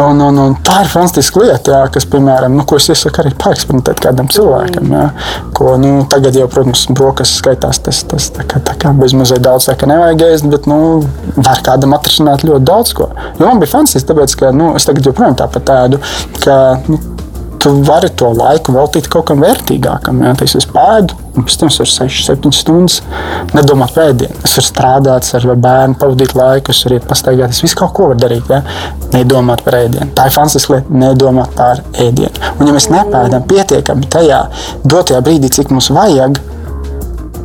Un, un, un tā ir fantastiska lieta, jā, kas, piemēram, nu, ko es iesaku arī paeksperimentēt kādam cilvēkam. Jā, ko, nu, tagad jau, protams, brokastis skaitās tas, tas tā kā, tā kā bezmazliet daudz, tā kā nevajag ēst, bet, nu, var kādam atrisināt ļoti daudz ko. Jo man bija fantastiski, tāpēc, ka, nu, es tagad joprojām tāpat ēdu, ka, nu, tu vari to laiku veltīt kaut kam vērtīgākam. Ja? Tas ir pēdu, un pēc tam es varu 6, 7 stundas nedomāt par ēdienu. Es varu strādāt, ar bērnu pavadīt laiku, es varu iet pastaigāt. Es visu kaut ko varu darīt, ja? nedomāt par ēdienu. Tā ir fantastiska lieta, nedomāt par ēdienu. Un ja mēs nepēdam pietiekami tajā dotajā brīdī, cik mums vajag,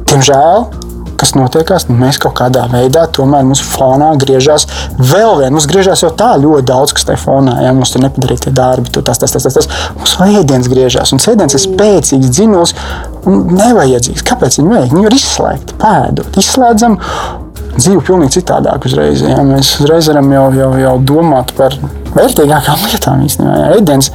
diemžēl kas notiekās, mēs kaut kādā veidā tomēr mūsu fonā griežās vēl viena. Mums griežās jau tā ļoti daudz, kas tajā fonā, ja mums tur nepadarītie darbi, tur tas, tas, tas, tas, tas. Mums vēdienas griežās, un sēdienas ir spēcīgs, dzinos un nevajadzīgs. Kāpēc viņi vajag? Viņi ir izslēgti, pēdot, izslēdzam. Dzīve pilnīgi citādāk uzreiz. Ja? Mēs uzreiz varam jau, jau, jau domāt par vērtīgākām lietām īstenībā. Ja? Ēdiens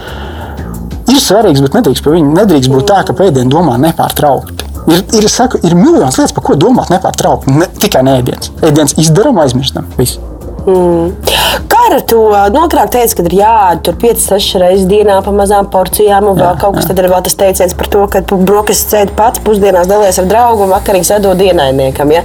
ir svarīgs, bet nedrīkst, nedrīkst būt tā, ka pēdienu domā nepārtraukti. Ir, ir, saku, ir miljonus lietas, par ko domāt nepārtraukti. Ne, tikai ēdiens. Ēdiens izdarām, aizmirstam. Viss. Mm. Kā ar to nokrākt. Teica, ka ir jāēd tur 5-6 reizes dienā pa mazām porcijām, un vēl jā, kaut kas. Tad ir vēl tas teiciens par to, ka brokastis ēd pats, pusdienās dalies ar draugu un vakarīgi sadod dienainiekam. Ja?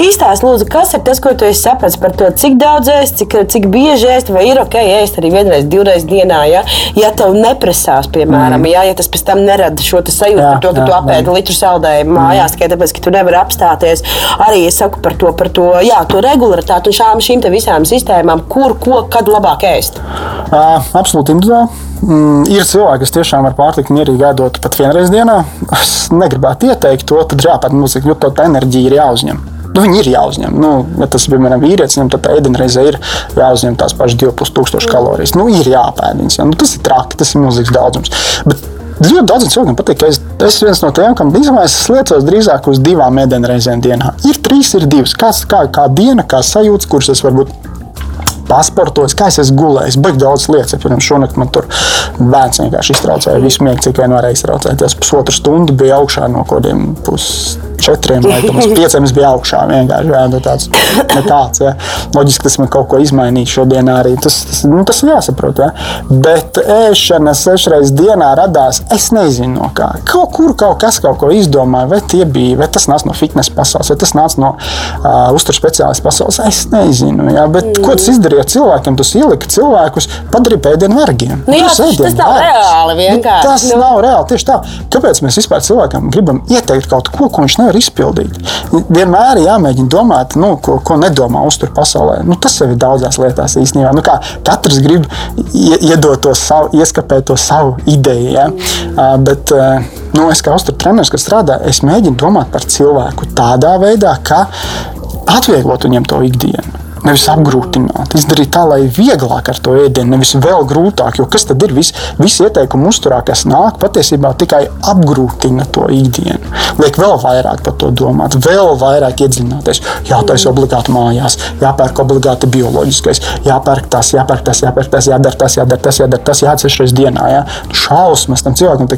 Īstās, lūdzu, kas ir tas, ko tu esi sapratis par to, cik daudz ēst, cik, cik bieži ēst, vai ir ok ēst arī vienreiz, divreiz dienā, ja, ja tev neprasās, piemēram, mm. ja, ja tas pēc tam nerada šo sajūtu jā, par to, ka jā, tu apēdi litru saldējumu mājās, mm. tikai tāpēc, ka tu nevari apstāties. Arī es saku par to, par to, jā, to regularitāti un šām šīm visām sistēmām, kur, ko, kad labāk ēst. Uh, absolūti individuāli. Mm, ir cilvēki, kas tiešām var pārtikt mierīgi ēdot pat vienreiz dienā. Es negribētu ieteikt to, tad jāpārāk mūzika, jo tā enerģija ir jāuzņem. Nu, viņi ir jāuzņem. Nu, ja tas, piemēram, vīrietis, viņam tad ēdienreizē ir jāuzņem tās pašas 2,500 kalorijas. Nu, ir jāpēd viņas. Ja? Nu, tas ir traki, tas ir milzīgs daudzums. Bet Ļoti daudziem cilvēkiem patīk, ka es esmu viens no tiem, kam īstenībā es liecos drīzāk uz divām ēdienreizēm dienā. Ir trīs, ir divas. Kāds, kā, kā diena, kā sajūta, kuras es varbūt pasportojis, kā es esmu gulējis. Baigi daudz lietas, pirms šonakt man tur bērns vienkārši iztraucēja visu miegu, cik vien varēja iztraucēt. Es pusotru stundu biju augšā no kaut kādiem pus četriem vai pieciem. Es biju augšā vienkārši. Jā, nu tāds, ne tāds, jā. Loģiski tas man kaut ko izmainīja šodien arī. Tas, tas, nu, tas ir jāsaprot. Jā. Bet ēšana sešreiz dienā radās, es nezinu no kā. Kaut kur kaut kas kaut ko izdomāja, vai tie bija, vai tas nāca no fitnesa pasaules, vai tas nāca no uh, uzturu speciālistu pasaules. Es nezinu. Jā. Bet mm. ko tas izdarīja cilvēkiem? Tas ielika cilvēkus, padarīja pēdienu vergiem. Nu, jā, tas, tas nav reāli vienkārši. Nu, tas nu. nav reāli. Tieši tā. Kāpēc mēs vispār cilvēkam gribam ieteikt kaut ko, ko viņš nevar izpildīt? Vienmēr ir jāmēģina domāt, nu, ko, ko nedomā uztur pasaulē. Nu, tas jau ir daudzās lietās īstenībā. Nu, katrs grib iedot to savu, ieskapēt to savu ideju. Ja? Bet, nu, es kā uzturu treneris, kas strādā, es mēģinu domāt par cilvēku tādā veidā, ka atvieglot viņam to ikdienu nevis apgrūtināt. Izdarīt tā, lai vieglāk ar to ēdienu, nevis vēl grūtāk. Jo kas tad ir visi vis ieteikumi uzturā, kas nāk, patiesībā tikai apgrūtina to ikdienu. Liek vēl vairāk par to domāt, vēl vairāk iedziļināties. Jātaisa obligāti mājās, jāpērk obligāti bioloģiskais, jāpērk tas, jāpērk tas, jāpērk tas, jādara tas, jādara tas, jādara tas, jāatcerās reizes dienā. Jā. Šausmas tam cilvēkam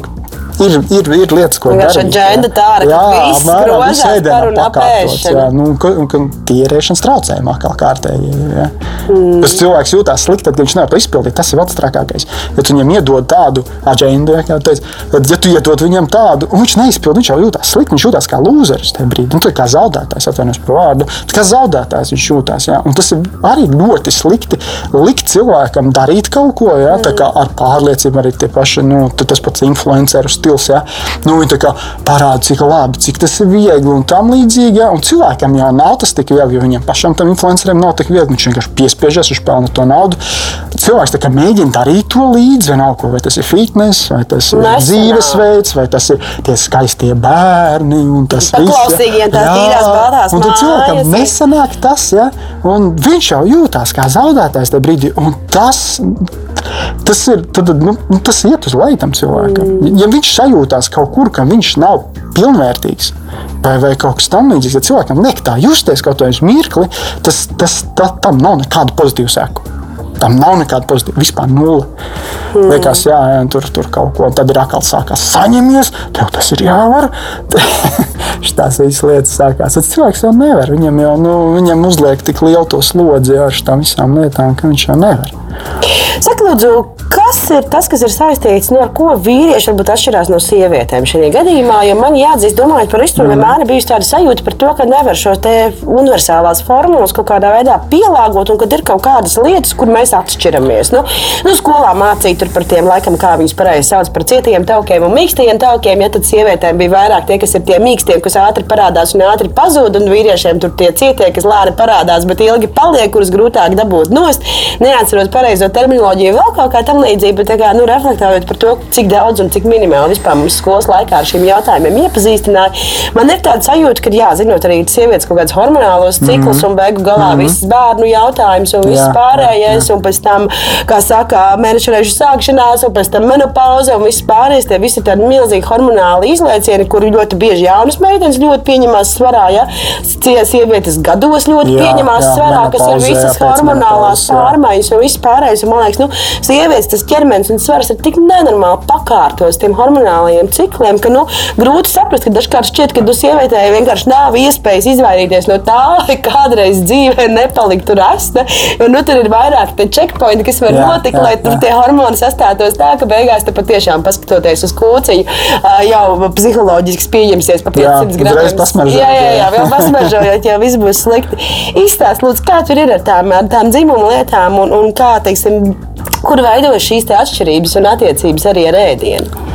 ir, ir, ir lietas, ko darīt. Agenda tā ir. Jā, apmēram visu ēdienu pakārtots. Jā, nu, ka, ka tīrēšanas traucējumā kā kārtēji. Ja. Mm. Tas cilvēks jūtās slikti, tad viņš nevar to izpildīt. Tas ir vēl trakākais. Ja tu viņam iedod tādu agendu, ja, tad, ja tu iedod viņam tādu, un viņš neizpild, viņš jau jūtās slikti, viņš jūtās kā lūzeris tajā brīdī. Nu, kā zaudētājs, atvainojos par vārdu, kā zaudētājs viņš jūtās. Ja. Un tas ir arī ļoti slikti likt cilvēkam darīt kaut ko, ja, mm. ar pārliecību arī tie paši, nu, tas pats influencerus stils. Ja? Nu, viņi parāda, cik labi, cik tas ir viegli un tam līdzīgi. Ja? Un cilvēkam jau nav tas tik viegli, jo viņam pašam tam influencerim nav tik viegli. Viņš vienkārši piespiežas, viņš pelna to naudu. Cilvēks mēģina darīt to līdzi, vienalga, vai tas ir fitness, vai tas ir Nesanā. dzīvesveids, vai tas ir tie skaistie bērni. Tas viss ir tās tīrās, baltās. Un tad cilvēkam nesanāk tas, ja? un viņš jau jūtās kā zaudētājs tajā brīdī. Un tas tas ir tad, nu, nu, tas iet uz tam cilvēkam. Mm. Ja viņš sajūtās kaut kur, ka viņš nav pilnvērtīgs. Vai, vai kaut kas tamlīdzīgs, ja cilvēkam liek tā justies kaut kādā mirklī, tas, tas tā, tam nav nekādu pozitīvu seku. Tam nav nekāda pozitīva, vispār nulle. Mm. Liekas, jā, jā, tur, tur kaut ko tad ir atkal sākās saņemies, tev tas ir jāvar. Šīs visas lietas sākās. Tas cilvēks jau nevar. Viņam jau nu, viņam uzliek tik lielu to slodzi ar šīm visām lietām, ka viņš jau nevar. Saka, lūdzu, kas ir tas, kas ir saistīts nu, ar ko vīrieši varbūt atšķirās no sievietēm šajā gadījumā? Jo man jāatzīst, domājot par izturbu, mm. vienmēr bijusi tāda sajūta par to, ka nevar šo universālās formulas kaut kādā veidā pielāgot, un ka ir kaut kādas lietas, kur mēs atšķiramies. Nu, nu, skolā mācīt par tiem, laikam, kā viņas pareizi sauc par cietiem taukiem un mīkstajiem taukiem. Ja tad sievietēm bija vairāk tie, kas ir tie mīkstie, kas ātri parādās un ātri pazūd, un vīriešiem tur tie cietie, kas lēni parādās, bet ilgi paliek, kurus grūtāk dabūt nost. Neatceros pareizo terminoloģiju, vēl kaut kā tam līdzīga, bet kā, nu, reflektējot par to, cik daudz un cik minimāli vispār mums skolas laikā ar šiem jautājumiem iepazīstināja, man ir tāda sajūta, ka, jā, zinot arī sievietes kaut kādas hormonālos ciklus mm -hmm. un beigu galā mm -hmm. visas bērnu jautājumus un viss pārējais, jā. Un pēc tam, kā saka, mēnešu reižu sākšanās, un pēc tam menopauze un viss pārējais. Tie visi ir tādi milzīgi hormonāli izlaicieni, kuri ļoti bieži jaunas meitenes ļoti pieņemās svarā. Ja? Sievietes gados ļoti jā, pieņemās jā, svarā, kas ir visas jā, hormonālās pārmaiņas un viss pārējais. Un, man liekas, nu, sievietes tas ķermenis un svars ir tik nenormāli pakārtos tiem hormonālajiem cikliem, ka nu, grūti saprast, ka dažkārt šķiet, ka tu sievietei vienkārši nav iespējas izvairīties no tā, lai kādreiz dzīvē nepaliktu rasta. Jo, nu, tur ir vairāk checkpointi, kas var jā, notikt, jā, lai tur jā. tie hormoni sastātos tā, ka beigās te patiešām paskatoties uz kūciņu, jau psiholoģiski pieņemsies pa 500 gramiem. Jā, jā, jā, vēl pasmaržojot, jau viss būs slikti. Izstāst, lūdzu, kā tur ir ar tām, ar tām dzimumu lietām un, un kā, teiksim, kur veidojas šīs atšķirības un attiecības arī ar ēdienu.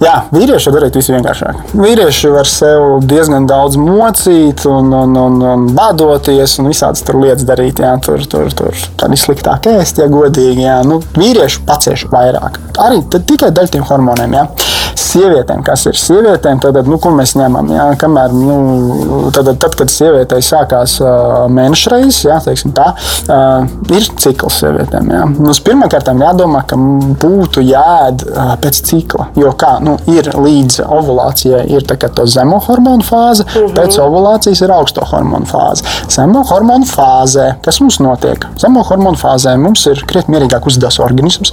Jā, vīrieši var darīt visu vienkāršāk. Vīrieši var sev diezgan daudz mocīt, un, un, un, un badoties, un visādas tur lietas darīt. Jā, tur tur, tur tā ir sliktāk ēst, ja godīgi. Jā. Nu, vīrieši pacieš vairāk. Arī tikai daļa tiem hormoniem. Jā sievietēm, kas ir sievietēm, tad, nu, ko mēs ņemam? Jā, kamēr, nu, tad, tad, kad sievietei sākās uh, mēneša reizes, jā, tā, uh, ir cikls sievietēm. Jā. Nu, Pirmkārt, jādomā, ka būtu jāēd uh, pēc cikla. Jo kā, nu, ir līdz ovulācijai ir tā zemo hormonu fāze, mm -hmm. pēc ovulācijas ir augsto hormonu fāze. Zemo hormonu fāzē, kas mums notiek? Zemo hormonu fāzē mums ir krietni mierīgāk uzvedās organisms,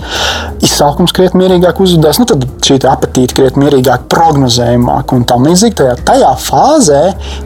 izsalkums krietni mierīgāk uzvedās, nu, tad šī apetīte krietni mierīgāk, prognozējumāk un tam līdzīgi. Tajā, tajā fāzē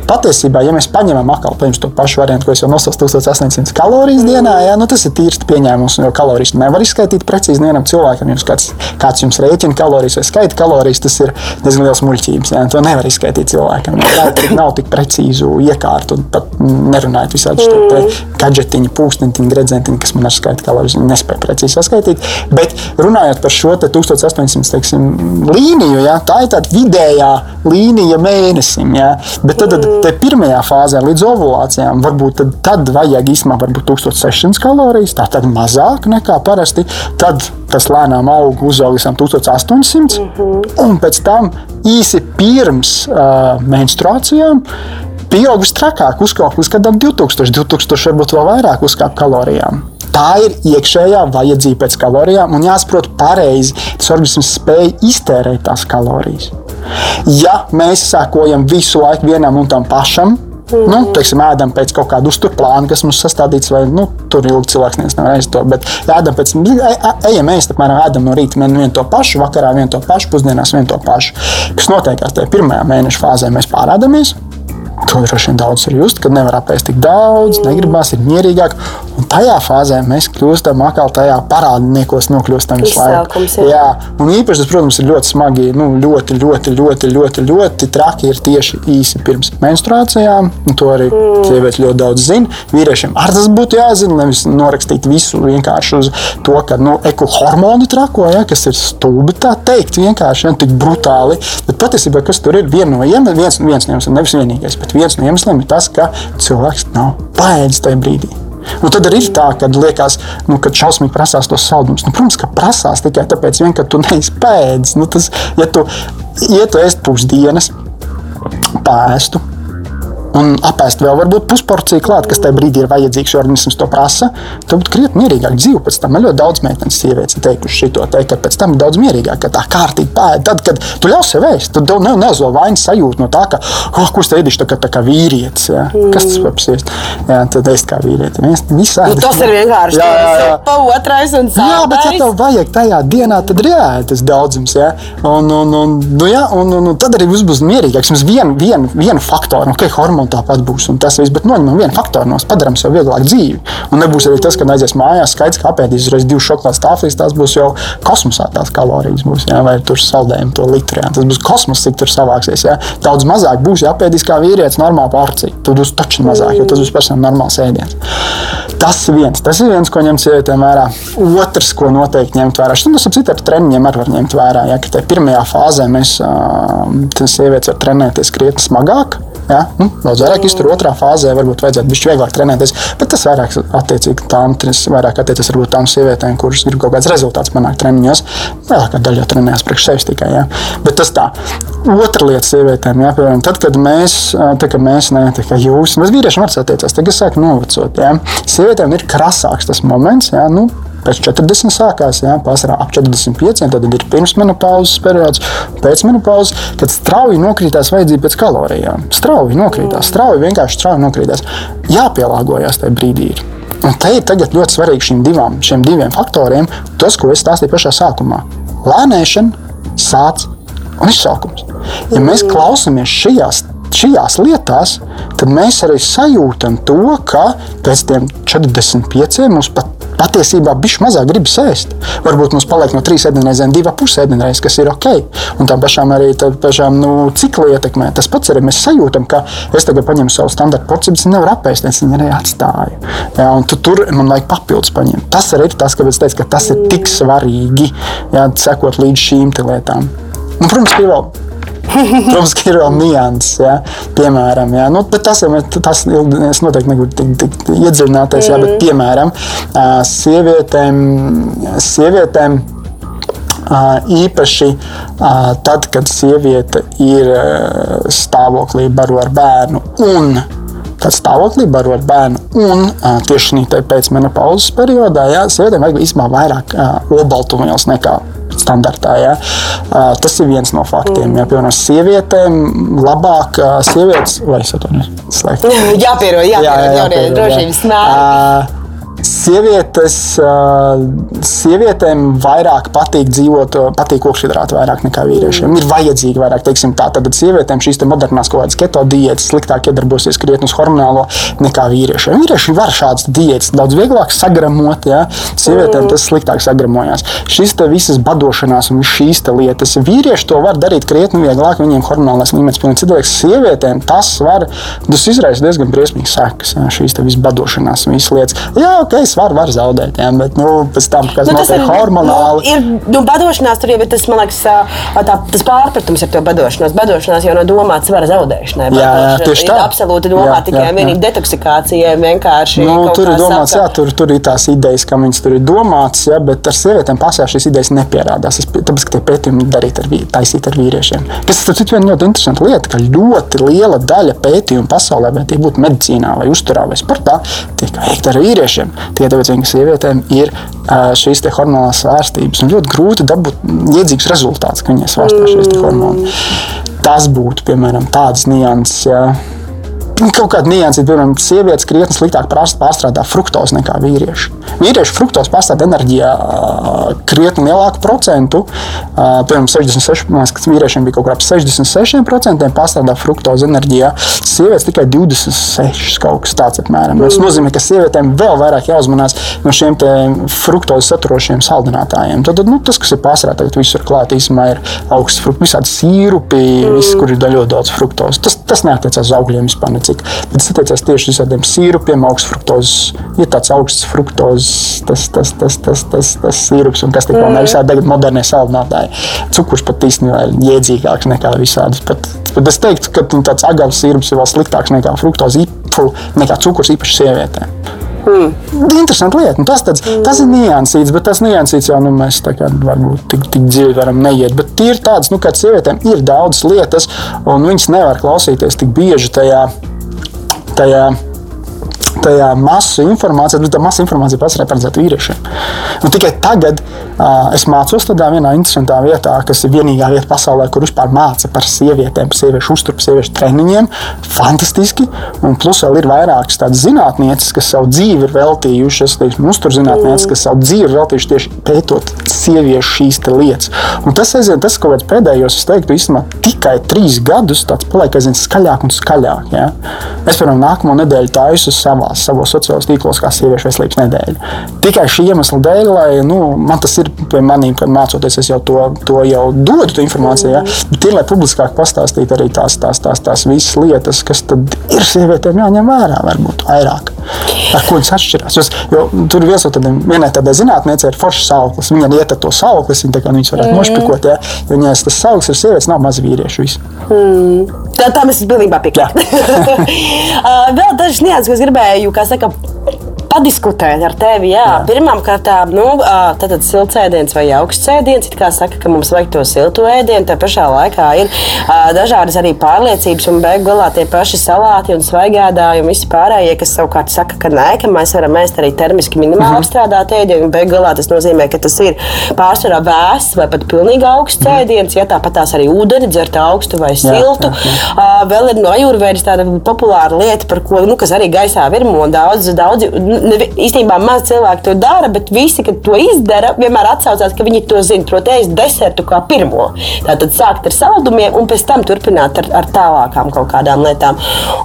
patiesībā, ja mēs paņemam atkal to pašu variantu, ko es jau nosaucu 1800 kalorijas dienā, jā, nu, tas ir tīrs pieņēmums, jo kalorijas nevar izskaidrot precīzi vienam cilvēkam. Jums kāds, kāds jums rēķina kalorijas vai skaita kalorijas, tas ir diezgan liels muļķības. Jā, to nevar izskaidrot cilvēkam. Jā, nav tik precīzu iekārtu un pat nerunājot visādi šie gadžetiņi, pūkstentiņi, gredzentiņi, kas man ar skaita kalorijas nespēja precīzi saskaitīt. Bet runājot par šo 1800 teiksim, līniju, līniju. Ja? Tā ir tāda vidējā līnija mēnesim. Ja? Bet tad, tad, tad pirmajā fāzē līdz ovulācijām varbūt tad, tad vajag īstenībā 1600 kalorijas. Tā tad mazāk nekā parasti. Tad tas lēnām aug uz 1800. Mm -hmm. Un pēc tam īsi pirms uh, menstruācijām pieaugusi trakāk, uzkāpa līdz kādam 2000, 2000 varbūt vēl vairāk uzkāpa kalorijām. Tā ir iekšējā vajadzība pēc kalorijām, un jāsaprot pareizi, tas organisms spēj iztērēt tās kalorijas. Ja mēs sekojam visu laiku vienam un tam pašam, Mm. Nu, teiksim, ēdam pēc kaut kāda uzturā plāna, kas mums sastādīts, vai nu, tur ilgi cilvēks nevar to. Bet ēdam pēc, ejam ēst, apmēram ēdam no rīta vienu to pašu, vakarā vienu to pašu, pusdienās vienu to pašu. Kas notiekās tajā pirmajā mēneša fāzē, mēs pārādāmies. To droši vien daudz ir just, kad nevar apēst tik daudz, negribas, ir mierīgāk. Un tajā fāzē mēs kļūstam atkal tajā parādniekos, nokļūstam visu laiku. Jā. jā, un īpaši tas, protams, ir ļoti smagi. Nu, ļoti, ļoti, ļoti, ļoti, ļoti traki ir tieši īsi pirms menstruācijām. To arī mm. sievietes ļoti daudz zina. Vīriešiem arī tas būtu jāzina, nevis norakstīt visu vienkārši uz to, ka nu, eku hormoni trako, ja, kas ir stulbi tā teikt, vienkārši ja, tik brutāli. Bet patiesībā, kas tur ir viena no iemesliem, viens, viens no iemesliem, nevis vienīgais. Bet viens no iemesliem ir tas, ka cilvēks nav paēdis tajā brīdī. Un tad arī ir tā, ka liekas, nu, ka šausmīgi prasās tos saldumus. Nu, protams, ka prasās tikai tāpēc, vien, ka tu neizpēdzi. Nu, tas, ja tu ietu ēst pusdienas, pēstu, un apēst vēl varbūt pusporciju klāt, kas tajā brīdī ir vajadzīgs, jo organisms to prasa, tad būtu krietni mierīgāk dzīve. Pēc tam ļoti daudz meitenes, sievietes ir teikuši šo te, ka pēc tam ir daudz mierīgāk, ka tā kārtīgi pēda. Tad, kad tu ļaus sev ēst, tad tev neuzvēl vainas sajūta no tā, ka, oh, ko es ēdīšu tā kā, tā kā vīrietis. Ja? Mm. Kas tas var pasiest? Jā, tad es kā vīrietis. Viens, nu, tas ir vienkārši jā, jā, jā. pa otrais un sāpēs. Jā, bet ja tev vajag tajā dienā, tad ir jāēd tas daudzums. Ja? Un, un, un, nu, jā, un, un, un tad arī būs mierīgāks. Mums vienu, vienu, vienu faktoru, okay, hormonu un tāpat būs. Un tas viss, bet noņemam vienu faktoru no padarām sev vieglāk dzīvi. Un nebūs arī tas, ka aizies mājās, skaidrs, ka apēdīs uzreiz divas šokolādes tāflīs, tās būs jau kosmosā tās kalorijas, būs, jā, vai tur saldējumi to litru. Jā. Tas būs kosmos, cik tur savāksies. Jā. Daudz mazāk būs jāpēdīs kā vīrietis normāla porcija. Tur būs taču mazāk, jo tas būs personīgi normāls ēdiens. Tas viens, tas ir viens, ko ņemt sievietēm vērā. Otrs, ko noteikti ņemt vērā, tas ir citu ar treniņiem arī var ņemt vērā. Ja, ka pirmajā fāzē mēs sievietes var trenēties krietni smagāk. Ja? Nu, daudz vairāk iztur otrā fāzē, varbūt vajadzētu būt vieglāk trenēties. Bet tas vairāk attiecīgi tām, vairāk attiecas varbūt tām sievietēm, kuras grib kaut kāds rezultāts panākt treniņos. Lielākā daļa jau trenējas priekš sevis tikai. Ja? Bet tas tā. Otra lieta sievietēm, ja, piemēram, tad, kad mēs, tā, kad mēs ne, tā kā jūs, mēs vīriešiem arī attiecās, tagad sāk novecot. Ja? Sievietēm ir krasāks tas moments, ja? nu, pēc 40 sākās, jā, pārsvarā ap 45, tad ir pirmsmenopauzes periods, pēcmenopauzes, kad strauji nokrītās vajadzība pēc kalorijām. Strauji nokrītās, strauji vienkārši strauji nokrītās. Jāpielāgojas tajā brīdī. Ir. Un te ir ļoti svarīgi šiem, divām, šiem diviem faktoriem, tas, ko es stāstīju pašā sākumā. Lēnēšana, sācis un izsaukums. Ja mēs klausāmies šajās šajās lietās, tad mēs arī sajūtam to, ka pēc tam 45 mums pat patiesībā bija mazāk gribas ēst. Varbūt mums paliek no trīs ēdienreizēm divi pusi ēdienreizes, kas ir ok. Un tam pašām arī pašām, nu, cikli ietekmē. Tas pats arī mēs sajūtam, ka es tagad paņemu savu standarta porciju, bet nevaru apēst, es viņu arī atstāju. Jā, tu, tur man vajag papildus paņemt. Tas arī ir tas, kāpēc es teicu, ka tas ir tik svarīgi, jā, sekot līdz šīm lietām. Nu, protams, vēl Protams, ka ir vēl nianses, ja? piemēram, ja? nu, tas, tas es noteikti negribu tik, tik iedziļināties, mm. ja? bet piemēram, sievietēm, sievietēm īpaši tad, kad sieviete ir stāvoklī baro ar bērnu un tad stāvoklī baro ar bērnu. Un tieši šī pēcmenopauzes periodā jā, sievietēm vajag īstenībā vairāk olbaltumvielas nekā standartā. Ja? Tas ir viens no faktiem. Ja? Piemēram, sievietēm labāk sievietes vai es atvainojos. Jāpiero, jāpiero, jā, jā, jāpiero, drošības mērķi sievietes, sievietēm vairāk patīk dzīvot, patīk kokšķidrāti vairāk nekā vīriešiem. Ir vajadzīgi vairāk, teiksim, tā. Tad sievietēm šīs modernās kaut kādas keto diētas sliktāk iedarbosies krietni uz hormonālo nekā vīriešiem. Vīrieši var šādas diētas daudz vieglāk sagramot, ja sievietēm tas sliktāk sagramojās. Šis te visas badošanās un šīs lietas, vīrieši to var darīt krietni vieglāk, viņiem hormonālais līmenis pilnīgi cilvēks. Sievietēm tas var, tas izraisa diezgan briesmīgas sekas, ja, šīs visas badošanās un visas lietas. Jā, ok, svaru var zaudēt, jā, bet nu, pēc tam, kas nu, notiek hormonāli. Nu, ir nu, badošanās, tur jau ir tas, man liekas, tā, tas pārpratums ar to badošanos. Badošanās jau nav domāta svara zaudēšanai. Jā, jā, tieši tā. Absolūti domāta tikai un vienīgi detoksikācijai. Nu, tur ir domāts, jā, tur, tur ir tās idejas, ka viņas tur ir domātas, jā, bet ar sievietēm pasā šīs idejas nepierādās. Es, tāpēc, ka tie pētījumi darīt ar, taisīt ar vīriešiem. Kas ir viena ļoti interesanta lieta, ka ļoti liela daļa pētījumu pasaulē, vai tie būtu medicīnā vai uzturā vai sportā, tiek veikta ar vīriešiem. Tikai tāpēc, ka sievietēm ir šīs hormonālās svārstības un ļoti grūti dabūt iedzīgs rezultāts, ka viņai svārstās šīs hormoni. Tas būtu, piemēram, tāds nianses. Ja kaut kāda nianses, piemēram, sievietes krietni sliktāk pārstrādā fruktozi nekā vīrieši. Vīrieši fruktozi pārstrādā enerģijā krietni lielāku procentu. Piemēram, 66, kas vīriešiem bija kaut kā ap 66% pārstrādā fruktozi enerģijā. Sievietes tikai 26, kaut kas tāds apmēram. Tas nozīmē, ka sievietēm vēl vairāk jāuzmanās no šiem fruktozi saturošiem saldinātājiem. Tad, nu, tas, kas ir pārstrādāts, tagad visur klāt, īstenībā ir augsts frukts, visādi sīrupi, mm. viss, kur ir ļoti daudz fruktozes. Tas, tas neatiecās uz augļiem vispār necik. Bet tas attiecās tieši uz tādiem sīrupiem, augsts fruktozes, ir tāds augsts fruktozes, tas, tas, tas, tas, tas, tas sīrups, un kas tik vēl nevisādi tagad modernie saldinātāji. Cukurs pat īstenībā ir jēdzīgāks nekā visādas. Pat, pat es teiktu, ka nu, tāds agavs sīrups ir vēl sliktāks nekā fruktoze, nekā cukurs īpaši sievietēm. Hmm. Interesanti lieta. Nu, tas, tāds, tas ir niansīts, bet tas niansīts jau nu, mēs kā, varbūt tik, tik dziļi varam neiet. Bet ir tāds, nu, ka sievietēm ir daudz lietas, un viņas nevar klausīties tik bieži tajā tajā tajā masu informācijā, bet tā masa informācija ir paredzēta vīriešiem. Un tikai tagad uh, es mācos tādā vienā interesantā vietā, kas ir vienīgā vieta pasaulē, kur vispār māca par sievietēm, par sieviešu uzturu, sieviešu treniņiem. Fantastiski. Un plus vēl ir vairākas tādas zinātnieces, kas savu dzīvi ir veltījušas, teiksim, uzturzinātnieces, kas savu dzīvi ir veltījušas tieši pētot sieviešu šīs lietas. Un tas, aizvien, tas kaut kāds pēdējos, es teiktu, īstenībā tikai trīs gadus tāds paliek aizvien skaļāk un skaļāk. Ja? Es, piemēram, nākamo nedēļu taisu savā savos sociālajos tīklos, kā sieviešu veselības nedēļa. Tikai šī iemesla dēļ, lai nu, man tas ir pie maniem, kad mācoties, es jau to, to jau dodu informāciju, ja? bet ir, lai publiskāk pastāstītu arī tās, tās, tās, tās visas lietas, kas ir sievietēm jāņem vērā, varbūt vairāk. Ar ko viņas atšķirās? Jo, jo tur viens no tādiem, vienai tādai zinātniecei ir foršs sauklis. Viņa iet ar to saukli, viņa tā kā viņas varētu mm. nošpikot. Ja? Viņai tas sauklis ir sievietes, nav maz vīriešu. Mm. Tā, tā mēs pilnībā piekrītam. Vēl dažas nianses, ko es gribēju, kā saka, padiskutēt ar tevi. Jā. Jā. Pirmkārt, nu, tātad silts ēdiens vai augsts ēdiens. It kā saka, ka mums vajag to siltu ēdienu, tā pašā laikā ir dažādas arī pārliecības, un beigās galā tie paši salāti un svaigādāji un visi pārējie, kas savukārt saka, ka nē, ka mēs varam ēst arī termiski minimāli mm -hmm. apstrādāt ēdienu. Beigās galā tas nozīmē, ka tas ir pārsvarā vēsts vai pat pilnīgi augsts mm ēdiens. Ja tāpat tās arī ūdeni dzert augstu vai siltu. Jā, jā, jā. Uh, vēl ir no ajurvēdas tāda populāra lieta, par ko nu, arī gaisā virmo daudz, daudz ne, īstenībā maz cilvēku to dara, bet visi, kad to izdara, vienmēr atsaucās, ka viņi to zina. Proti, ēst desertu kā pirmo. Tātad sākt ar saldumiem un pēc tam turpināt ar, ar tālākām kaut kādām lietām.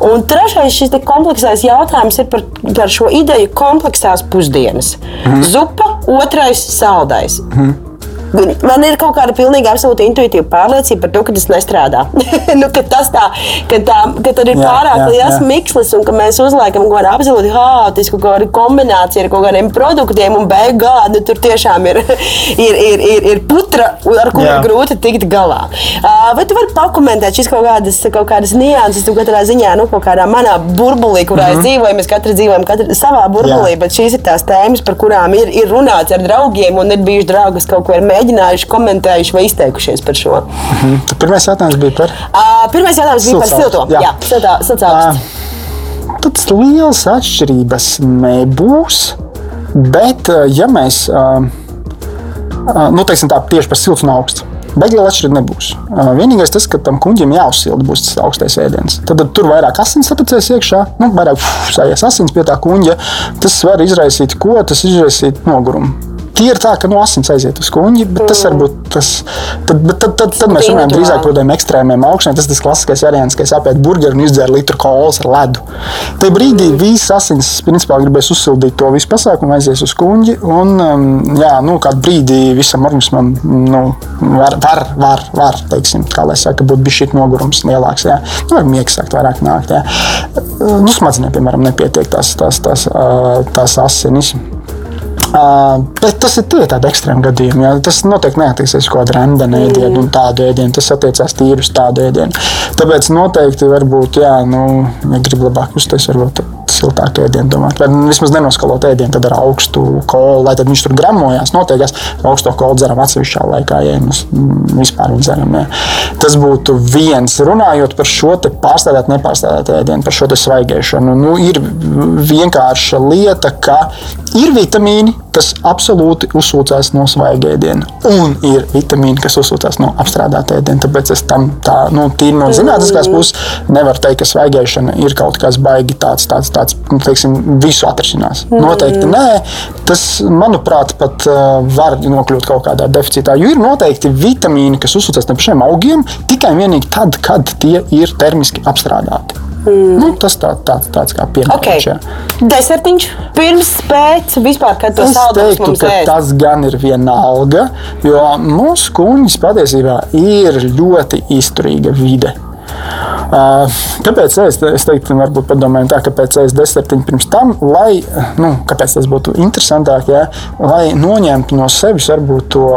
Un trešais šis kompleksais jautājums ir par, par šo ideju kompleksās pusdienas. Mm. Zupa, otrais saldais. Mm. Man ir kaut kāda pilnīgi absolūta intuitīva pārliecība par to, ka tas nestrādā. nu, ka tas tā, ka tā, ka tur ir jā, pārāk jā, liels jā. mikslis un ka mēs uzliekam kaut kādu absolūti haotisku kaut kombināciju ar kaut kādiem produktiem un galā nu, tur tiešām ir, ir, ir, ir, ir putra, ar kuru ir grūti tikt galā. Uh, vai tu vari pakomentēt šīs kaut kādas, kaut kādas nianses, tu katrā ziņā, nu, kaut kādā manā burbulī, kurā mm -hmm. es dzīvoju, mēs katrs dzīvojam katra savā burbulī, jā. bet šīs ir tās tēmas, par kurām ir, ir runāts ar draugiem un ir bijuši draugi, kas kaut ko ir mēģinājuši mēģinājuši, komentējuši vai izteikušies par šo. Mm -hmm. Tad pirmais jautājums bija par? Uh, pirmais jautājums bija par silto. Jā, jā siltā, siltā uh, Tādas lielas atšķirības nebūs. Bet, ja mēs nu, teiksim, tā, tieši par siltu un augstu, Beigās atšķirība nebūs. Vienīgais tas, ka tam kuģim jāuzsilda būs tas augstais ēdiens. Tad, tad tur vairāk asins atcēs iekšā, nu, vairāk sājas asins pie tā kuģa. Tas var izraisīt ko? Tas izraisīt nogurumu. Tīri tā, ka no asins aiziet uz kuģi, bet tas varbūt tas. Tad, tad, tad, tad, tad mēs runājam drīzāk par tādiem ekstrēmiem augšņiem. Tas ir tas klasiskais variants, ka es apēdu burgeru un izdzēru litru kolas ar ledu. Tajā brīdī visas asins principā gribēs uzsildīt to visu pasākumu, aizies uz kuģi. Un, um, jā, nu, kādu brīdi visam organismam nu, var, var, var, var teiksim, kā lai saka, būt bijis šī nogurums lielāks. Jā. Nu, var miegs sākt vairāk nākt. Jā. Nu, smadzenēm, piemēram, nepietiek tās, tās, tās, tās asinis. Uh, bet tas ir tie tādi ekstrēmi gadījumi. Jā. Tas noteikti neatieksies uz kaut kādu randenu ēdienu un tādu ēdienu. Tas attiecās tīri uz tādu ēdienu. Tāpēc noteikti varbūt, jā, nu, ja grib labāk justies, varbūt siltāku ēdienu domāt. Vai vismaz nenoskalot ēdienu, tad ar augstu kolu, lai viņš tur gramojās. Noteikti augsto kolu dzeram atsevišķā laikā, ja mēs vispār dzeram. Jā. Tas būtu viens. Runājot par šo pārstrādāt, nepārstrādāt ēdienu, par šo svaigēšanu, nu, ir vienkārša lieta, ka ir vitamīni, kas absolūti uzsūcās no svaiga ēdiena, un ir vitamīni, kas uzsūcās no apstrādāta ēdiena. Tāpēc es tam tā, nu, tīri no zinātniskās puses nevaru teikt, ka svaigēšana ir kaut kas baigi tāds, tāds, tāds nu, teiksim, visu atrisinās. Mm. Noteikti nē. Tas, manuprāt, pat uh, var nokļūt kaut kādā deficītā, jo ir noteikti vitamīni, kas uzsūcās no pašiem augiem tikai un vienīgi tad, kad tie ir termiski apstrādāti. Mm. Nu, tas tā, tā, tāds kā piemērs. Okay. Desertiņš pirms, pēc, vispār, kad tas teiktu, ka ēst. tas gan ir vienalga, jo mūsu kuņģis patiesībā ir ļoti izturīga vide. Kāpēc es, es teiktu, varbūt padomāju tā, kāpēc es desertiņu pirms tam, lai, nu, kāpēc tas būtu interesantāk, ja, lai noņemtu no sevis varbūt to,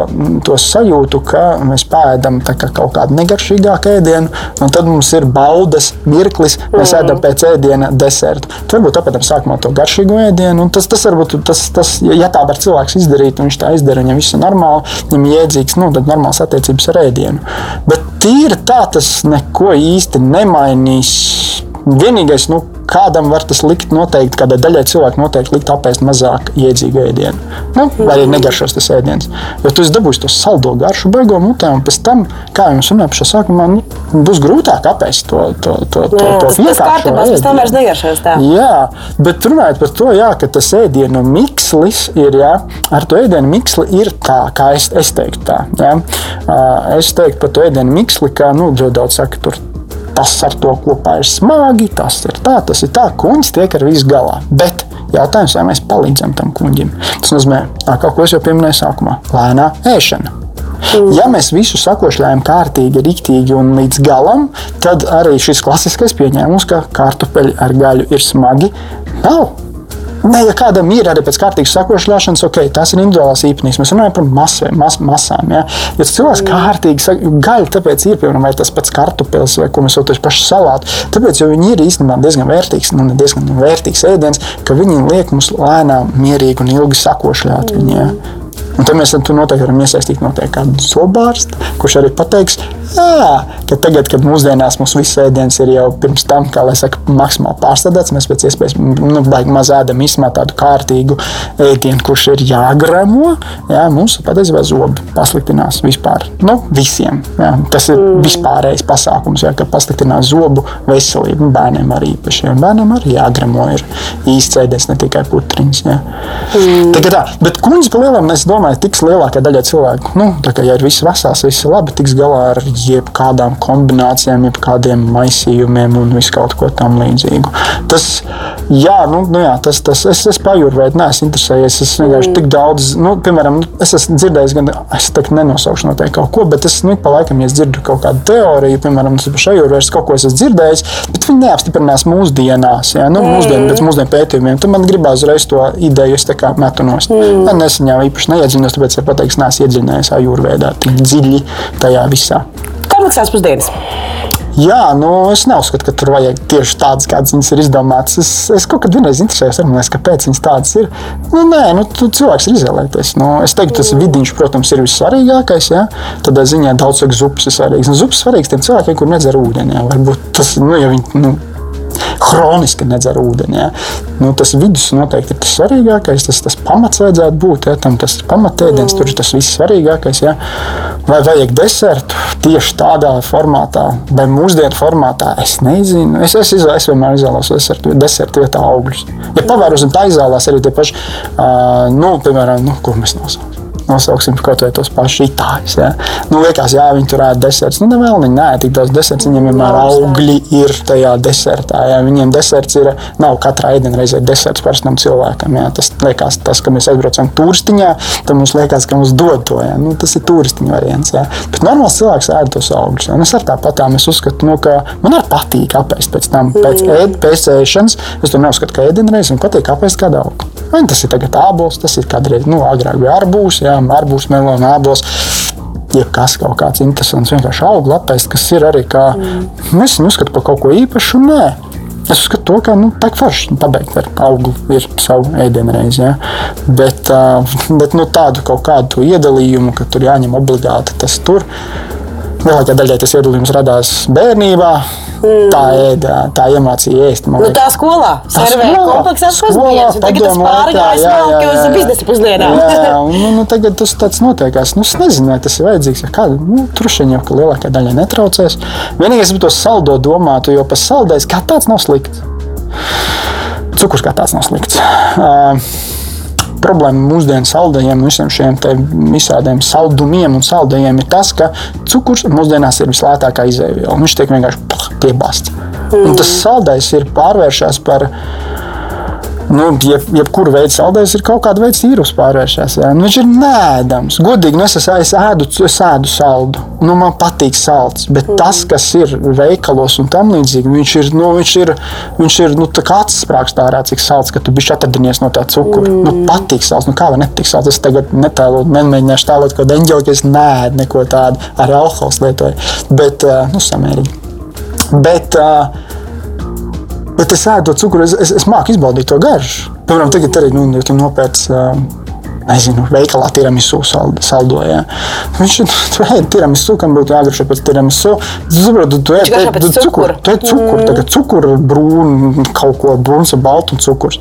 to sajūtu, ka mēs pēdam kā kaut kādu negaršīgāku ēdienu, un tad mums ir baudas mirklis, mēs mm. ēdam pēc ēdiena desertu. Tad varbūt tāpēc sākumā to garšīgo ēdienu, un tas, tas varbūt, tas, tas, ja tā var cilvēks izdarīt, un viņš tā izdara, viņam viss ir normāli, viņam iedzīgs, nu, tad normāls attiecības ar ēdienu. Bet tīri tā tas neko īsti nemainīs. Vienīgais, nu, kādam var tas likt, noteikti, kādai daļai cilvēku noteikti likt apēst mazāk iedzīgu ēdienu. Nu, vai arī negaršos tas ēdiens. Jo tu dabūsi to saldo garšu, beigo mutē, un pēc tam, kā jums runāja pašā sākumā, nu, būs grūtāk apēst to, to, to, to, jā, to tas kārtībās, pēc tam vairs negaršos tā. Jā, bet runājot par to, jā, ka tas ēdienu mikslis ir, jā, ar to ēdienu miksli ir tā, kā es, es teiktu tā. Jā. Es teiktu par to ēdienu miksli, kā, nu, ļoti daudz saka, tur tas ar to kopā ir smagi, tas ir tā, tas ir tā, kuģis tiek ar visu galā. Bet jautājums, vai mēs palīdzam tam kuģim? Tas nozīmē, kā ko es jau pieminēju sākumā, lēnā ēšana. Mm. Ja mēs visu sakošļājam kārtīgi, rīktīgi un līdz galam, tad arī šis klasiskais pieņēmums, ka kartupeļi ar gaļu ir smagi, nav. Ne, ja kādam ir arī pēc kārtīgas sakošļāšanas, ok, tas ir individuāls īpatnības. Mēs runājam par masvē, mas, masām. Ja, ja cilvēks kārtīgi saka, gaļa, tāpēc ir piemēram vai tas pats kartupēlis vai ko mēs saucam pašu salātu. Tāpēc, viņi ir īstenībā diezgan vērtīgs, nu, diezgan vērtīgs ēdiens, ka viņi liek mums lēnām, mierīgi un ilgi sakošļāt. Viņi, ja. Un tad mēs tur noteikti varam iesaistīt noteikti kādu zobārstu, kurš arī pateiks, jā, ka tagad, kad mūsdienās mums viss ēdiens ir jau pirms tam, kā lai saka, maksimāli pārstrādāts, mēs pēc iespējas nu, maz ēdam īstenībā tādu kārtīgu ēdienu, kurš ir jāgramo, jā, mums patiesībā zobi pasliktinās vispār, nu, visiem. Jā. Tas ir mm. vispārējais pasākums, jā, ka pasliktinās zobu veselību, bērniem arī īpaši. Un bērniem arī jāgramo ir īsts ēdiens, ne tikai putriņš. Jā. Mm. Tā, tā, bet kuņģis pa lielam, es domāju, domāju, tiks lielākā daļa cilvēku. Nu, tā kā ja ir viss vesels, viss labi, tiks galā ar jebkādām kombinācijām, jebkādiem maisījumiem un visu kaut ko tam līdzīgu. Tas, jā, nu, nu jā, tas, tas es, es pajūru, vai neesmu interesējies. Es vienkārši tik daudz, nu, piemēram, nu, es esmu dzirdējis, gan es tagad nenosaukšu noteikti kaut ko, bet es nu, pa laikam, ja es dzirdu kaut kādu teoriju, piemēram, šajūru vairs kaut ko esmu dzirdējis, bet viņi neapstiprinās mūsdienās, jā, nu, mūsdienu, pēc mūsdienu pētījumiem. Tad man gribās uzreiz to ideju, es tā kā metu nost. Mm. Nesen jau īpaši neiedziļinājos neiedziļinos, tāpēc var pateikt, ka neesmu iedziļinājies ajurvēdā tik dziļi tajā visā. Kā maksās pusdienas? Jā, nu, es neuzskatu, ka tur vajag tieši tādas, kādas viņas ir izdomātas. Es, es kaut kad vienreiz interesējos, armēs, kāpēc viņas tādas ir. Nu, nē, nu, cilvēks ir izvēlēties. Nu, es teiktu, tas vidiņš, protams, ir vissvarīgākais. Ja? Tādā ziņā daudz cilvēku zupas ir svarīgs. Nu, zupas svarīgs tiem cilvēkiem, kur nedzer ūdeni. Ja? Varbūt tas, nu, ja viņi, nu, hroniski nedzer ūdeni. Ja. Nu, tas vidus noteikti ir tas svarīgākais, tas, tas pamats vajadzētu būt. Ja. Tam tas pamatēdiens, tur ir tas viss svarīgākais. Ja. Vai vajag desertu tieši tādā formātā, vai mūsdienu formātā, es nezinu. Es, es, izvēl, es vienmēr izvēlos desertu, desertu vietā augļus. Ja pavērosim, tā izvēlās arī tie paši, uh, nu, piemēram, nu, ko mēs nosaucam nosauksim kaut vai tos pašus itāļus. Ja. Nu, liekas, jā, viņi tur ēd deserts. Nu, nevēl viņi nē, tik daudz deserts. Viņiem vienmēr augļi ir tajā desertā. Ja. Viņiem deserts ir, nav katrā ēdienreizē deserts parastam cilvēkam. Ja. Tas liekas, tas, ka mēs aizbraucam turistiņā, tad mums liekas, ka mums dod to. Ja. Nu, tas ir turistiņa variants. Ja. Bet normāls cilvēks ēd tos augļus. Ja. Es ar tāpat tā, uzskatu, nu, ka man arī patīk apēst pēc tam, pēc, ēd, pēc ēšanas. Es to neuzskatu, ka ēdienreizē man patīk apēst kādu augļu. Vai tas ir tagad ābols, tas ir kādreiz, nu, agrāk bija arbūs, jā, arbūs, melons, ābols. Jebkas kaut kāds interesants, vienkārši auga lapēs, kas ir arī kā. Mm. Es viņu uzskatu par kaut ko īpašu. Nē. Es uzskatu, to, ka nu, tā ir forši pabeigt ar augli, ir savu ēdienreizi. Ja? Bet, uh, bet nu, tādu kaut kādu iedalījumu, ka tur jāņem obligāti tas tur. Lielākajai daļai tas iedalījums radās bērnībā. Mm. Tā ēda, tā iemācīja ēst. Nu, tā skolā servē kompleksās pusdienas. Tagad tas pārgājis malki uz biznesa pusdienām. jā, un, nu, nu, tagad tas tāds notiekās. Nu, es nezinu, vai tas ir vajadzīgs. Ja kāda, nu, Trušiņ jau, ka lielākajai daļai netraucēs. Vienīgais, kas to saldo domātu, jo pa saldēs kā tāds nav slikts. Cukurs kā tāds nav slikts. Uh, problēma mūsdienu saldējiem, visiem šiem visādiem saldumiem un saldējiem ir tas, ka cukurs mūsdienās ir vislētākā izēviela. Viņš tiek vienkārši piebāzts. Un tas saldējs ir pārvēršās par nu, jeb, jebkura veida saldējums ir kaut kāda veida vīrusu pārvēršās. Ja? Nu, viņš ir nēdams. Godīgi, nu, es, es, ēdu, es ēdu saldu. Nu, man patīk salds. Bet mm. tas, kas ir veikalos un tam līdzīgi, viņš ir, nu, viņš ir, viņš ir nu, acis sprāgstā ārā, cik salds, ka tu biji atradinies no tā cukura. Mm. Nu, patīk salds. Nu, kā var netikt salds? Es tagad netēlotu, nemēģināšu tēlot kaut kādu eņģeli, ka es nēdu neko tādu ar alkohols lietoju. Bet, nu, samērīgi. Bet, uh, Bet es ēdu to cukuru, es, es, es māku izbaudīt to garšu. Piemēram, tagad arī nu, ja nopērts. Nezinu, veikalā tiramisu saldo. saldo ja. Viņš tur ēd tiramisu, kam būtu jāgaršo pēc tiramisu. Tu saproti, tu ēd tu cukuru. Tu ēd cukuru, mm. tagad cukuru brūnu, kaut ko brūns ar baltu un cukurs.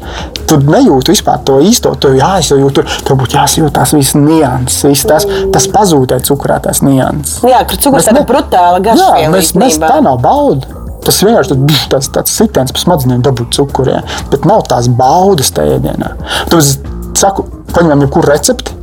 Tu nejūti vispār to īsto, tu jāizjūt, tur tev būtu jāsajūtās visas nianses, viss tas, mm. tas pazūd cukurā tās nianses. Jā, ka cukurs tāda brutāla garša. Jā, mēs, mēs tā nav bauda. Tas vienkārši ir tāds, tāds sitiens pa smadzenēm, dabūt cukurē, bet nav tās baudas tajā ēdienā. Tāpēc es saku, paņemam jebkuru recepti.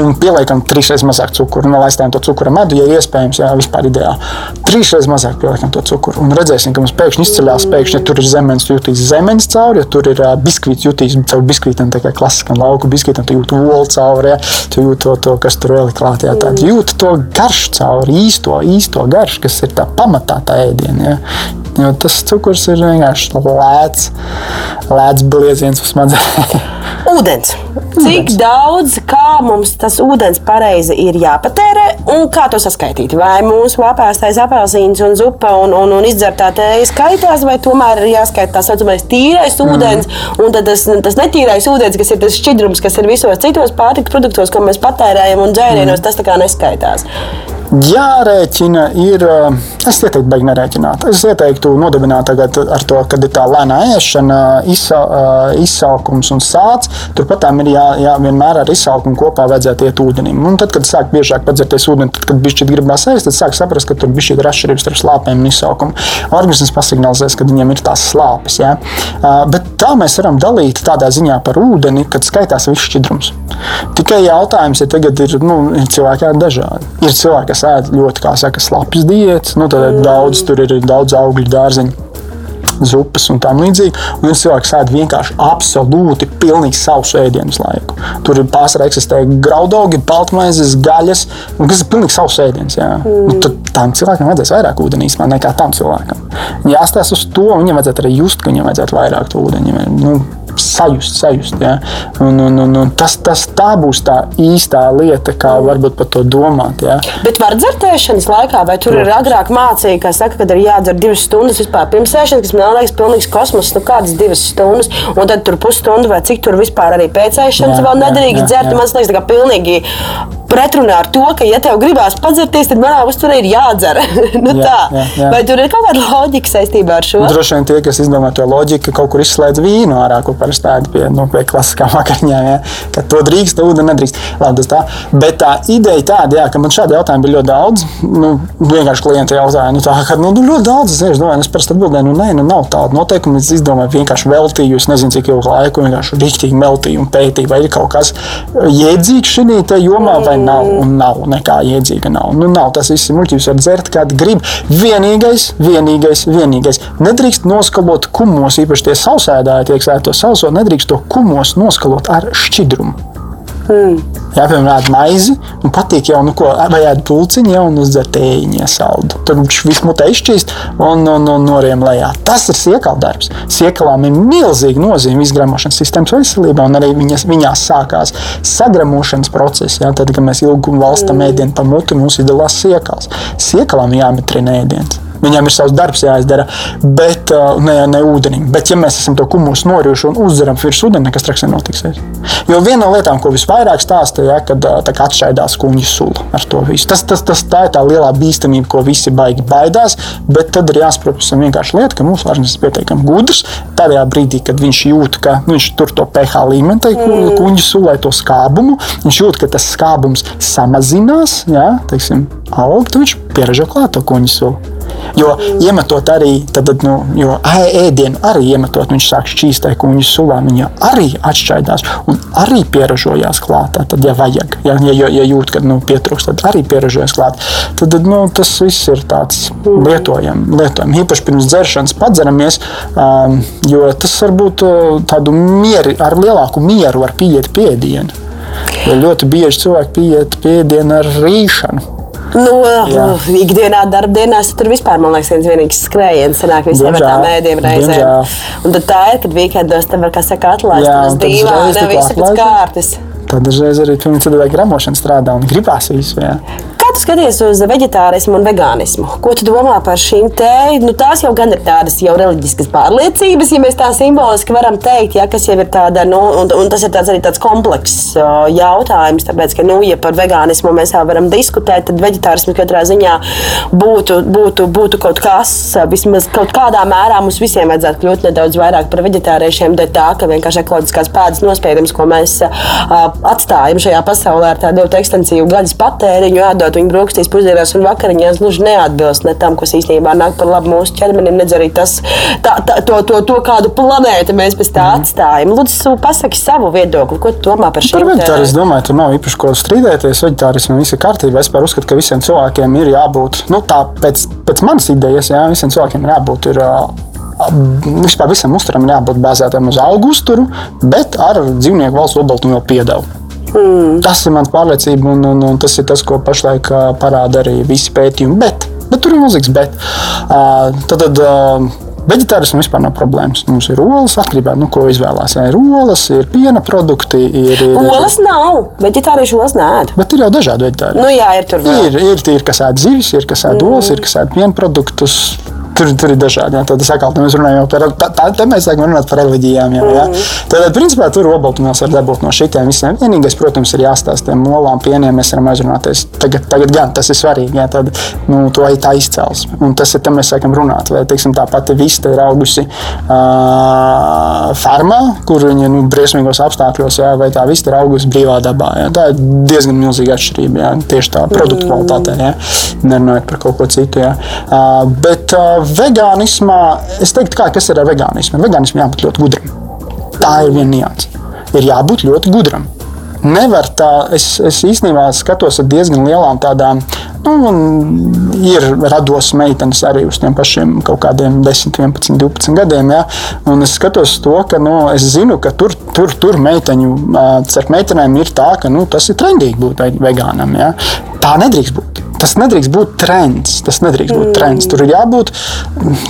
Un pieliekam trīsreiz mazāk cukuru. Un laistām to cukuru medu, ja iespējams, jā, vispār ideāli. Trīsreiz mazāk pieliekam to cukuru. Un redzēsim, ka mums pēkšņi izceļās, pēkšņi, ja tur ir zemenes, jutīs zemenes cauri, ja tur ir uh, biskvīts, jutīs caur biskvītam, tā kā klasiskam lauku biskvītam, tu jūti olu cauri, ja, tu jūti to, to, kas tur vēl ir klāt. Jā, tādu jūti to garšu cauri, īsto, īsto garšu, kas ir tā pamatā tā ēdiena. Ja. Jo tas cukurs ir vienkārši lēts, lēts blieziens uz smadzenēm. Ūdens. Cik ūdens. daudz, kā mums tas ūdens pareizi ir jāpatērē un kā to saskaitīt? Vai mūsu apēstais apelsīns un zupa un, un, un izdzertā tēja skaitās, vai tomēr ir jāskaita tā saucamais tīrais ūdens, mm. un tas, tas netīrais ūdens, kas ir tas šķidrums, kas ir visos citos pārtikas produktos, ko mēs patērējam un dzērienos, mm. tas tā kā neskaitās. Jārēķina ir. Eh, es ieteiktu, beigti nerēķināt. Es ieteiktu nodibināt tagad ar to, kad ir tā lēnā ēšana, izsa, eh, izsalkums un sāds. Turpat tam ir jā, jā, vienmēr ar izsalkumu kopā vajadzētu iet ūdenim. Un tad, kad sāk biežāk padzerties ūdeni, tad, kad bišķi gribās ēst, tad sāk saprast, ka tur bišķi ir atšķirības starp slāpēm un izsalkumu. Organisms pasignalizēs, ka viņiem ir tās slāpes. Ja? Uh, bet tā mēs varam dalīt tādā ziņā par ūdeni, kad skaitās viss šķidrums. Tikai jautājums, ja tagad ir, nu, ir cilvēki dažādi. Ir cilvēki, kas ēd ļoti, kā saka, slapjas diētas. Nu, tad mm. daudz tur ir daudz augļu dārzeņu. Zupas un tā līdzīgi. Un viens cilvēks ēd vienkārši absolūti pilnīgi savu ēdienu laiku. Tur ir pārsvarā eksistē graudaugi, baltmaizes, gaļas, un kas ir pilnīgi savs ēdiens. Mm. Nu, tad tam cilvēkam vajadzēs vairāk ūdens nekā tam cilvēkam. Jāstāsta uz to, viņam vajadzētu arī just, ka viņam vajadzētu vairāk ūdeni. Nu, sajust, sajust. Ja? Un, un, un, un tas, tas tā būs tā īstā lieta, kā varbūt par to domāt. Ja? Bet var dzertēšanas laikā, vai tur ir agrāk mācīja, ka saka, ka ir jādzer divas stundas vispār pirms ēšanas, kas man liekas pilnīgs kosmos, nu kādas divas stundas, un tad tur pusstundu vai cik tur vispār arī pēc ēšanas jā, vēl nedrīkst dzert. Man liekas, tā kā pilnīgi pretrunā ar to, ka, ja tev gribās padzerties, tad manā uzturē ir jādzer. nu, jā, tā. jā, jā. Vai tur ir kaut kāda loģika saistībā ar šo? Nu, droši vien tie, kas izdomā to loģiku, kaut kur izslēdz vīnu ārā, ko parasti tāda pie, nu, pie klasiskām vakariņām, ja? ka to drīkst, ūdeni nedrīkst. Labi, tas tā. Bet tā ideja tāda, jā, ka man šādi jautājumi bija ļoti daudz. Nu, vienkārši klienti jautāja, nu, tā, ka nu, nu ļoti daudz, es domāju, es parasti atbildēju, nu, nē, nu, nav tāda noteikuma. Es izdomāju, vienkārši veltīju, es nezinu, cik ilgu laiku, vienkārši rīktīgi meltīju un pētīju, vai ir kaut kas jēdzīgs šajā jomā vai nav. Un nav nekā jēdzīga. Nav. Nu, nav. Tas viss muļķības, var dzert, kad grib. Vienīgais, vienīgais, vienīgais. Nedrīkst noskalot kumos, īpaši tie sausēdāji, tiek sēta to sauso, nedrīkst to kumos noskalot ar šķidrumu. Mm. Jā, piemēram, maizi, un patīk jau, nu, ko, ēd pulciņu, jau un uzdzer tējiņu iesaldu. Tad viņš visu mutē izšķīst un, un, un noriem lejā. Tas ir siekala darbs. Siekalām ir milzīga nozīme izgramošanas sistēmas veselībā, un arī viņas, viņās sākās sagramošanas process. Jā, tad, kad mēs ilgi valstam mm. ēdienu pa muti, mums izdalās siekals. Siekalām jāmetrina ēdiens. Viņam ir savs darbs jāizdara, bet uh, ne, ne ūdenim. Bet, ja mēs esam to kumusu norījuši un uzzeram virs ūdeni, nekas traks nenotiksies. Jo viena no lietām, ko visvairāk stāsta, ja, kad uh, atšķaidās kuņģa sula ar to visu. Tas, tas, tas, tā ir tā lielā bīstamība, ko visi baigi baidās. Bet tad ir jāsaprot, vienkārši lieta, ka mūsu organisms ir pietiekami gudrs. Tajā brīdī, kad viņš jūt, ka nu, viņš tur to pH līmeni, tai mm. kuņģa sulai to skābumu, viņš jūt, ka tas skābums samazinās, ja, teiksim, aug, tad viņš pieražo klāt to kuņģa sulu. Jo iemetot arī tad, nu, jo ēdienu, arī iemetot, viņš sāk šķīst kuņģis sulā. Viņa arī atšķaidās un arī pieražojās klātā. Tad, ja vajag, ja, ja, ja jūt, ka nu, pietrūkst, tad arī pieražojas klāt. Tad, nu, tas viss ir tāds lietojams. Lietojam. Īpaši pirms dzeršanas padzeramies, um, jo tas varbūt tādu mieru, ar lielāku mieru var pieiet pēdienu. Jo ļoti bieži cilvēki pieiet pēdienu ar rīšanu. Nu, Jā. ikdienā, darbdienās tur vispār, man liekas, viens vienīgs skrējiens sanāk visiem ar tām ēdiem reizēm. Un tad tā ir, kad vīkendos tam var, kā saka, atlaist uz dīvāna, visu pēc kārtas. Tad dažreiz arī cilvēki gramošana strādā un gribās visu. Jā tu skaties uz vegetārismu un vegānismu? Ko tu domā par šīm te? Nu, tās jau gan ir tādas jau reliģiskas pārliecības, ja mēs tā simboliski varam teikt, ja, kas jau ir tāda, nu, un, un tas ir tāds arī tāds komplekss jautājums, tāpēc, ka, nu, ja par vegānismu mēs jau varam diskutēt, tad vegetārismu katrā ziņā būtu, būtu, būtu kaut kas, vismaz kaut kādā mērā mums visiem vajadzētu kļūt nedaudz vairāk par vegetāriešiem, dēļ tā, ka vienkārši ekoloģiskās pēdas nospiedums, ko mēs uh, atstājam šajā pasaulē ar tādu ekstensīvu gaļas patēriņu, ēdot viņa brokastīs, pusdienās un vakariņās gluži neatbilst ne tam, kas īstenībā nāk par labu mūsu ķermenim, nedz arī tas, tā, tā, to, to, to, kādu planētu mēs pēc tā mm. atstājam. Lūdzu, pasaki savu viedokli, ko tu domā par šīm Par vegetārismu es domāju, tur nav īpaši ko strīdēties. Vegetārismu viss ir kārtībā. Es uzskatu, ka visiem cilvēkiem ir jābūt, nu tā pēc, pēc manas idejas, jā, visiem cilvēkiem ir jābūt. Ir, Vispār visam uzturam ir jābūt bāzētam uz augu uzturu, bet ar dzīvnieku valsts obaltumu piedevu. Mm. Tas ir mans pārliecība, un, un, un tas ir tas, ko pašlaik parāda arī visi pētījumi. Bet, bet tur ir milzīgs bet. Uh, tad, tad, uh, Vegetārismam vispār nav problēmas. Mums ir olas, atkarībā no nu, ko izvēlās. Ir olas, ir piena produkti. Ir, ir, olas nav. Vegetārieši olas nē. Bet ir jau dažādi vegetāri. Nu, jā, ir tur vēl. Ir, ir, ir kas ēd zivis, ir kas ēd mm. olas, ir kas ēd piena produktus. Tur, tur ir dažādi. Jā. Tad atkal mēs runājam par tā, tā, tā mēs sākam runāt par reliģijām. Jā, jā. Mm. Tad, principā, tur obaltumos var dabūt no šitiem visiem. Vienīgais, protams, ir jāstāsta tiem molām, pieniem. Mēs varam aizrunāties. Tagad, tagad gan tas ir svarīgi. Jā, tad, nu, to ir tā izcelsme. Un tas ir tam mēs sākam runāt. Vai, teiksim, tā pati vista ir augusi uh, fermā, kur viņa nu, briesmīgos apstākļos, jā, vai tā vista ir augusi brīvā dabā. Jā. Tā ir diezgan milzīga atšķirība. Jā. Tieši tā produktu kvalitātē, jā. nerunājot par kaut ko citu. Jā. Uh, bet, uh, vegānismā, es teiktu, kā, kas ir ar vegānismu? Vegānismam jābūt ļoti gudram. Tā ir viena nianse. Ir jābūt ļoti gudram. Nevar tā, es, es īstenībā skatos ar diezgan lielām tādām, nu, ir rados meitenes arī uz tiem pašiem kaut kādiem 10, 11, 12 gadiem. Ja? Un es skatos to, ka nu, es zinu, ka tur, tur, tur meiteņu, starp meitenēm ir tā, ka nu, tas ir trendīgi būt vegānam. Ja? Tā nedrīkst būt. Tas nedrīkst būt trends. Tas nedrīkst būt trends. Tur ir jābūt,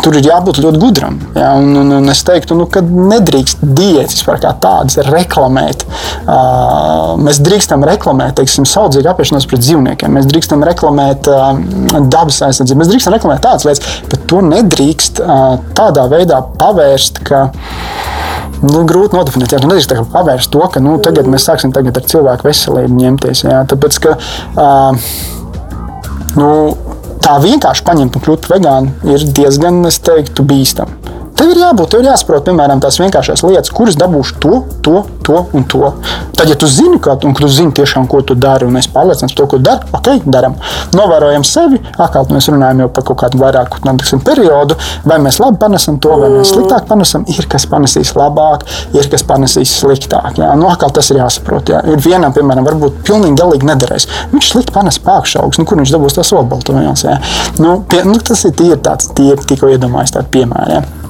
tur ir jābūt ļoti gudram. Ja? Un, un, un es teiktu, nu, ka nedrīkst diētas kā tādas reklamēt. Uh, mēs drīkstam reklamēt, teiksim, saudzīgu apiešanos pret dzīvniekiem. Mēs drīkstam reklamēt uh, dabas aizsardzību. Mēs drīkstam reklamēt tādas lietas, bet to nedrīkst uh, tādā veidā pavērst, ka nu, grūti nodefinēt. Jā, nedrīkst pavērst to, ka nu, tagad mēs sāksim tagad ar cilvēku veselību ņemties. Jā, tāpēc, ka, uh, nu, tā vienkārši paņemt un kļūt par vegānu ir diezgan, es teiktu, bīstami. Tev ir jābūt, tev ir jāsaprot, piemēram, tās vienkāršās lietas, kuras dabūšu to, to, to un to. Tad, ja tu zini, ka un, tu zini tiešām, ko tu dari, un es pārliecināts par to, ko dari, ok, darām. Novērojam sevi, atkal mēs runājam jau par kaut kādu vairāku tiksim, periodu, vai mēs labi panesam to, vai mēs sliktāk panesam. Ir kas panesīs labāk, ir kas panesīs sliktāk. Jā. Nu, atkal tas ir jāsaprot. Jā. Ir vienam, piemēram, varbūt pilnīgi galīgi nederēs. Viņš slikti panes pākšaugs, nu, kur viņš dabūs tās olbaltumvielas. Nu, pie, nu, tas ir tīri tāds, tīri tikko iedomājis tādu piemēru. Jā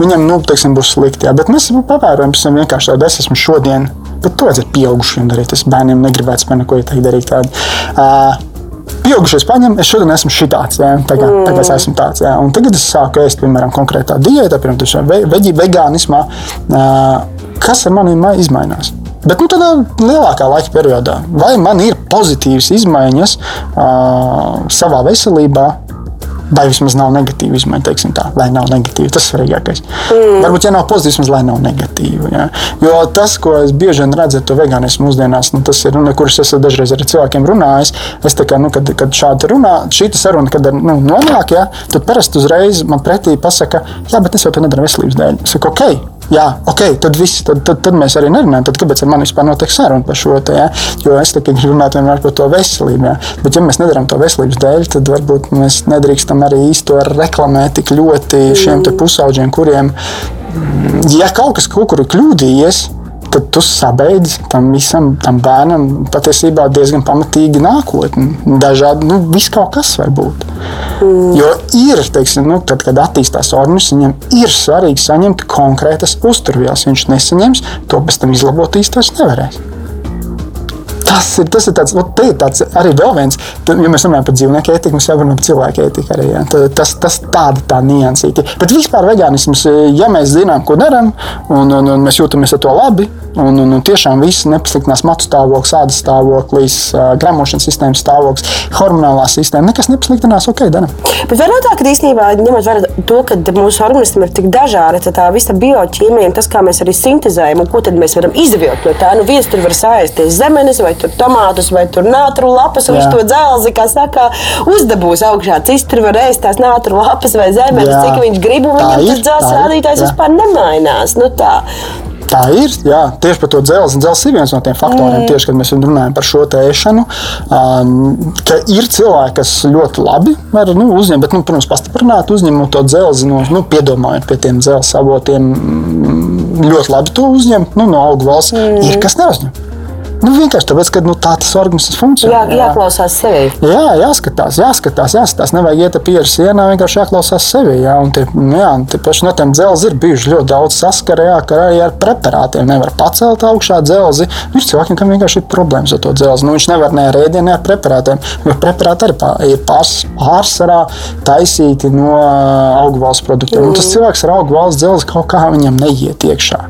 viņam nu, teiksim, būs slikti. Jā. Bet mēs pavērojam, ka vienkārši tādu es esmu šodien. Bet to vajadzētu pieaugušiem darīt. Es bērniem negribētu spēļot, ko ieteikt darīt. Tādu. Pieaugušais paņem, es šodien esmu šitāds, ja, tagad, mm. tagad es esmu tāds. Ja, un tagad es sāku ēst, piemēram, konkrētā diētā, piemēram, ve, veģi, vegānismā, kas ar mani izmainās. Bet nu, tādā lielākā laika periodā, vai man ir pozitīvas izmaiņas uh, savā veselībā, vai vismaz nav negatīva izmaiņa, teiksim tā, lai nav negatīva. Tas ir svarīgākais. Mm. Varbūt, ja nav pozitīvs, vismaz lai nav negatīva. Ja? Jo tas, ko es bieži vien redzu ar to vegānismu mūsdienās, nu, tas ir, nu, kurš es dažreiz ar cilvēkiem runājis. Es tā kā, nu, kad, kad šādi runā, šī saruna, kad nu, nonāk, ja, tad parasti uzreiz man pretī pasaka, jā, bet es jau to nedaru veselības dēļ. Es saku, ok, Jā, ok, tad, viss, tad, tad, tad mēs arī nerunājam. Tad kāpēc ar mani vispār notiek saruna par šo te? Ja? Jo es tikai gribu runāt par to veselību. Ja? Bet, ja mēs nedarām to veselības dēļ, tad varbūt mēs nedrīkstam arī īsto reklamēt tik ļoti šiem pusauģiem, kuriem, ja kaut kas kaut kur ir kļūdījies, tad tu sabeidz tam visam tam bērnam patiesībā diezgan pamatīgi nākotni. Dažādi, nu, viss kaut kas var būt. Mm. Jo ir, teiksim, nu, tad, kad attīstās organisms, viņam ir svarīgi saņemt konkrētas uzturvielas. Viņš nesaņems, to pēc tam izlabot īstenībā nevarēs. Tas ir, tas ir, tāds, nu, ir tāds arī vēl viens, ja mēs runājam par dzīvnieku ētiku, mēs jau runājam par cilvēku ētiku. Arī, ja. tas, tas tāda tā niansīta. Bet vispār vegānisms, ja mēs zinām, ko darām, un, un, un mēs jūtamies ar to labi, un, un, un tiešām viss nepasliktinās matu stāvoklis, ādas stāvoklis, gramošanas sistēmas stāvoklis, hormonālā sistēma, nekas nepasliktinās, ok, darām. Bet var būt tā, ka īstenībā ņemot vērā to, ka mūsu organisms ir tik dažādi, tad tā visa bioķīmija, tas, kā mēs arī sintēzējam, un ko tad mēs varam izvilkt no tā, nu viens tur var sāsties zemenes vai tur tomātus vai tur nātru lapas, un viņš to dzelzi, kā saka, uzdabūs augšā. Cits tur var ēst tās nātru lapas vai zemes, cik viņš grib, un viņam tas dzelzs rādītājs vispār nemainās. Nu, tā. Tā ir. Jā, tieši par to dzelzi. Dzelzs ir viens no tiem faktoriem, mm. tieši, kad mēs runājam par šo ēšanu. Um, ir cilvēki, kas ļoti labi var nu, uzņemt, bet, nu, protams, pastiprināt, uzņemot to dzelzi, no, nu, piedomājot pie tiem dzelzs avotiem, mm, ļoti labi to uzņemt nu, no augu valsts. Mm. Ir kas neuzņem. Nu, vienkārši tāpēc, ka nu, tā tas organisms funkcionē. Jā, jāklausās sevi. Jā, jāskatās, jāskatās, jāskatās. Nevajag iet pieru sienā, vienkārši jāklausās sevi. Jā, un tie, nu, jā, tie paši no tiem dzelziem ir bijuši ļoti daudz saskara, jā, ka arī ar preparātiem nevar pacelt augšā dzelzi. Nu, ir cilvēkiem, kam vienkārši ir problēmas ar to dzelzi. Nu, viņš nevar ne ar ēdienu, ne ar preparātiem, jo preparāti arī ir pārs, pārsvarā taisīti no augu valsts produktiem. Mm. Tas cilvēks ar augu valsts dzelzi kaut kā viņam neiet iekšā.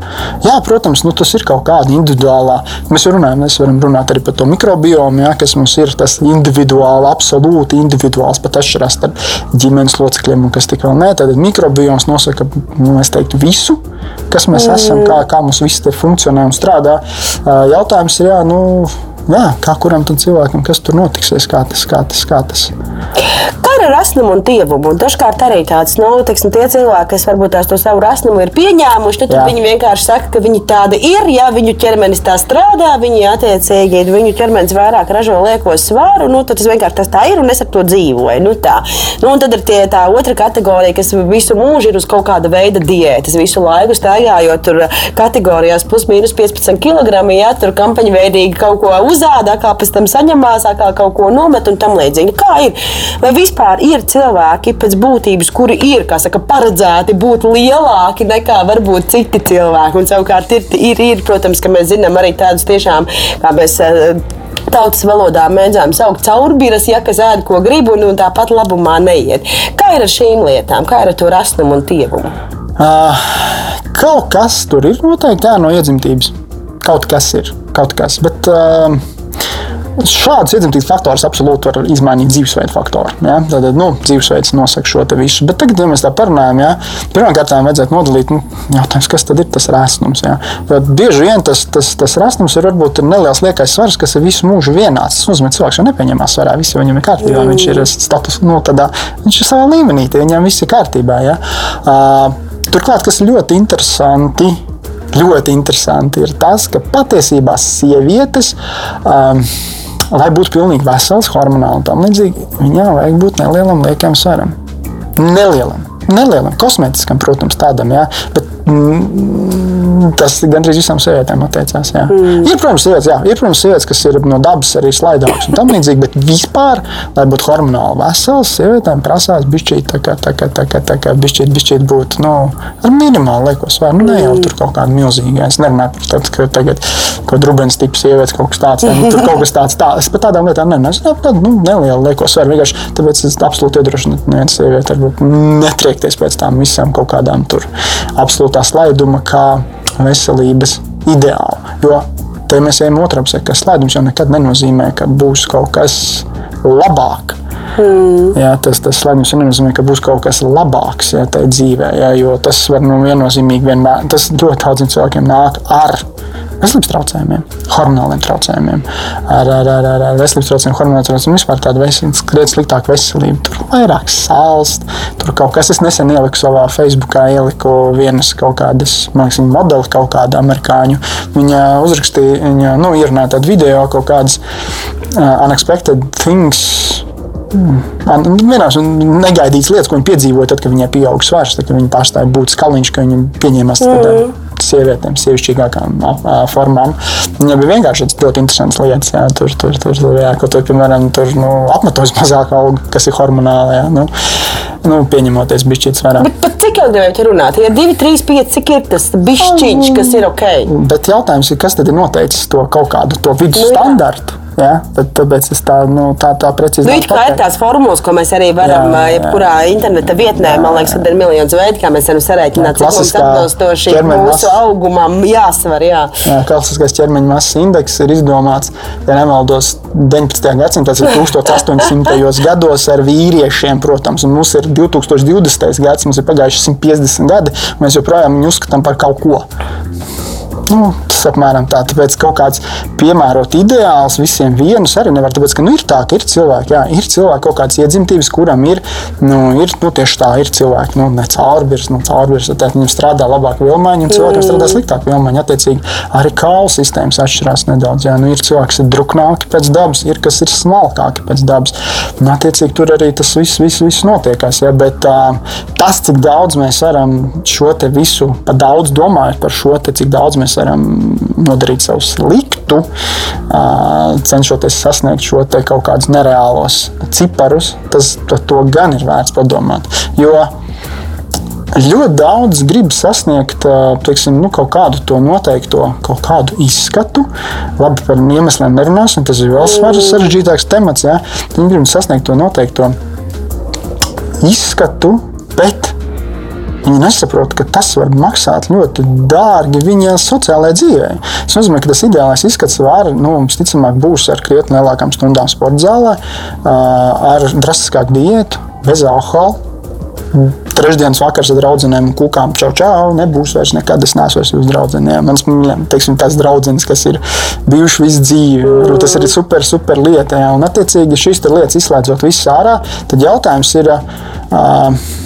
Jā, protams, nu, tas ir kaut kāda individuālā. Mēs runājam Mēs varam runāt arī par to mikrobiomu, ja, kas mums ir tas individuāli, absolūti individuāls, pat atšķirās starp ģimenes locekļiem un kas tik vēl nē. Tad mikrobioms nosaka nu, teiktu, visu, kas mēs mm. esam, kā, kā mums viss te funkcionē un strādā. Jautājums ir, jā, nu, jā, kā kuram cilvēkam, kas tur notiksies, kā tas, kā tas, kā tas. Ar rasnumu un dievumu? Un dažkārt arī tāds, nu, teiksim, tie cilvēki, kas varbūt tās to savu rasnumu ir pieņēmuši, tad, tad viņi vienkārši saka, ka viņi tādi ir, ja viņu ķermenis tā strādā, viņi attiecīgi, viņu ķermenis vairāk ražo lieko svaru, nu, tad tas vienkārši tas tā ir un es ar to dzīvoju. Nu, tā. nu, un tad ir tie, tā otra kategorija, kas visu mūžu ir uz kaut kāda veida diētas, visu laiku staigājot tur kategorijās plus mīnus 15 kg, ja tur kampaņveidīgi kaut ko uzādā, kā pēc tam saņemās, kā kaut ko nomet un tam līdzīgi. Nu, kā ir? Vai vispār ir cilvēki pēc būtības, kuri ir saka, paredzēti būt lielāki nekā varbūt citi cilvēki? Un savukārt ir, ir, ir protams, ka mēs zinām arī tādus tiešām, kā mēs eh, tautas valodā mēdzām saukt caurbiras, ja kas ēd, ko grib, un, un tāpat labumā neiet. Kā ir ar šīm lietām, kā ir ar to rasnumu un tievumu? Uh, kaut kas tur ir noteikti jā, no iedzimtības. Kaut kas ir, kaut kas. Bet, uh, Šādus iedzimtības faktorus absolūti var izmainīt dzīvesveida faktori. Ja? Tad nu, dzīvesveids nosaka šo visu. Bet tagad, ja mēs tā parunājam, ja? pirmkārt, vajadzētu nodalīt, nu, jautājums, kas tad ir tas resnums. Ja? Jo bieži vien tas, tas, tas resnums ir varbūt ir neliels liekais svars, kas ir visu mūžu vienāds. Tas nozīmē, ka cilvēks jau nepieņemās svarā, viss viņam ir kārtībā, mm. viņš ir status, nu, tādā, viņš ir savā līmenī, viņam viss ir kārtībā. Ja? Uh, turklāt, kas ļoti interesanti, ļoti interesanti ir tas, ka patiesībā sievietes. Um, lai būtu pilnīgi vesels, hormonāli un tam līdzīgi, viņām vajag būt nelielam liekam svaram. Nelielam. Nelielam, kosmētiskam, protams, tādam, jā, bet mm, tas gandrīz visām sievietēm attiecās. Jā. Mm. Ir, protams, sievietes, jā, ir, protams, sievietes, kas ir no dabas arī slaidākas un tam līdzīgi, bet vispār, lai būtu hormonāli vesels, sievietēm prasās bišķīt, tā kā, tā kā, tā kā, tā kā bišķīt, bišķīt būt, nu, ar minimālu lieko svaru, nu, ne jau tur kaut kādu milzīgu, es nerunāju par tādu, ka tagad, ko drubens tips sievietes kaut kas tāds, ne, tur kaut kas tāds, tā, es par tādām lietām nerunāju, es tādu, nu, nelielu lieko svaru, vienkārši, tāpēc es absolūti iedrošinu, neviena sieviete varbūt netriekties pēc tām visām kaut kādām tur absolūtā slaiduma, kā veselības ideālu. Jo te mēs ejam otrā pusē, ka slaidums jau nekad nenozīmē, ka būs kaut kas labāk. Mm. Jā, tas tas slēpjas nenozīmē, ka būs kaut kas labāks jā, tajā dzīvē, jā, jo tas var nu, viennozīmīgi vienmēr, tas ļoti daudziem cilvēkiem nāk ar veselības traucējumiem, hormonāliem traucējumiem, ar, ar, ar, ar, ar veselības traucējumiem, hormonāliem traucējumiem, vispār tāda veselības, krietni sliktāka veselība. Tur vairāk sāls, tur kaut kas. Es nesen ieliku savā Facebookā, ieliku vienas kaut kādas, man liekas, modeli kaut kāda amerikāņu. Viņa uzrakstīja, viņa nu, ierunāja tādu video kaut kādas uh, unexpected things vienkārši negaidīts lietas, ko viņi piedzīvoja, tad, kad viņai pieauga svars, tad, kad viņi pārstāja būt skaliņš, ka viņi pieņēmās tādām mm. sievietēm, sievišķīgākām formām. Viņai bija vienkārši ļoti interesants lietas. Jā, tur, tur, tur, tur, jā, ko tur, piemēram, tur, nu, apmetos mazāk auga, kas ir hormonāli. Jā, nu, nu, pieņemoties bišķīts vairāk. Bet par cik ilgi vajag runāt? Ja 2, 3, 5, cik ir tas bišķiņš, kas ir ok? Bet jautājums ir, kas tad ir noteicis to kaut kādu to vidus nu, standartu? Ja? Tad, tāpēc es tā, nu, tā, tā precīzi nu, kā ir tās formulas, ko mēs arī varam, jā, jā, jebkurā interneta vietnē, jā, man liekas, ka ir miljonus veidu, kā mēs varam sarēķināt, cik mums atbilstoši mūsu augumam jāsvar. Jā. Jā, klasiskais ķermeņa masas indeks ir izdomāts, ja nemaldos, 19. gadsimtā, tas ir 1800. gados ar vīriešiem, protams, un mums ir 2020. gads, mums ir pagājuši 150 gadi, mēs joprojām viņu uzskatām par kaut ko. Nu, tas apmēram tā. Tāpēc kaut kāds piemērot ideāls visiem vienus arī nevar. Tāpēc, ka nu, ir tā, ka ir cilvēki, jā, ir cilvēki kaut kādas iedzimtības, kuram ir, nu, ir nu, tieši tā, ir cilvēki, nu, ne caurbirs, nu, caurbirs, tad viņam strādā labāk vilmaņi, un cilvēkiem mm. strādā sliktāk vilmaņi. Attiecīgi, arī kaulu sistēmas atšķirās nedaudz. Jā, nu, ir cilvēki, kas ir druknāki pēc dabas, ir kas ir smalkāki pēc dabas. Un, attiecīgi, tur arī tas viss, viss, viss notiekās. Jā, bet uh, tas, cik daudz mēs varam šo visu, pa daudz domājot par šo, te, cik daudz mēs varam nodarīt savu sliktu, cenšoties sasniegt šo kaut kādus nereālos ciparus, tas to gan ir vērts padomāt. Jo ļoti daudz grib sasniegt teiksim, nu, kaut kādu to noteikto kaut kādu izskatu. Labi, par iemesliem nerunāsim, tas ir vēl sarežģītāks temats. Ja? Viņi grib sasniegt to noteikto izskatu, bet Viņi nesaprot, ka tas var maksāt ļoti dārgi viņa sociālajai dzīvei. Tas nozīmē, ka tas ideālais izskats var, nu, visticamāk, būs ar krietni lielākām stundām sporta zālē, ar drastiskāku diētu, bez alkohola. Trešdienas vakars ar draugiem kukām čau, čau, nebūs vairs nekad. Es neesmu vairs jūsu. Mans teiksim, tās draudzenes, kas ir bijušas visu dzīvi, tas ir super, super lieta. Jā. Un, attiecīgi, šīs lietas izslēdzot visu ārā, tad jautājums ir. Uh,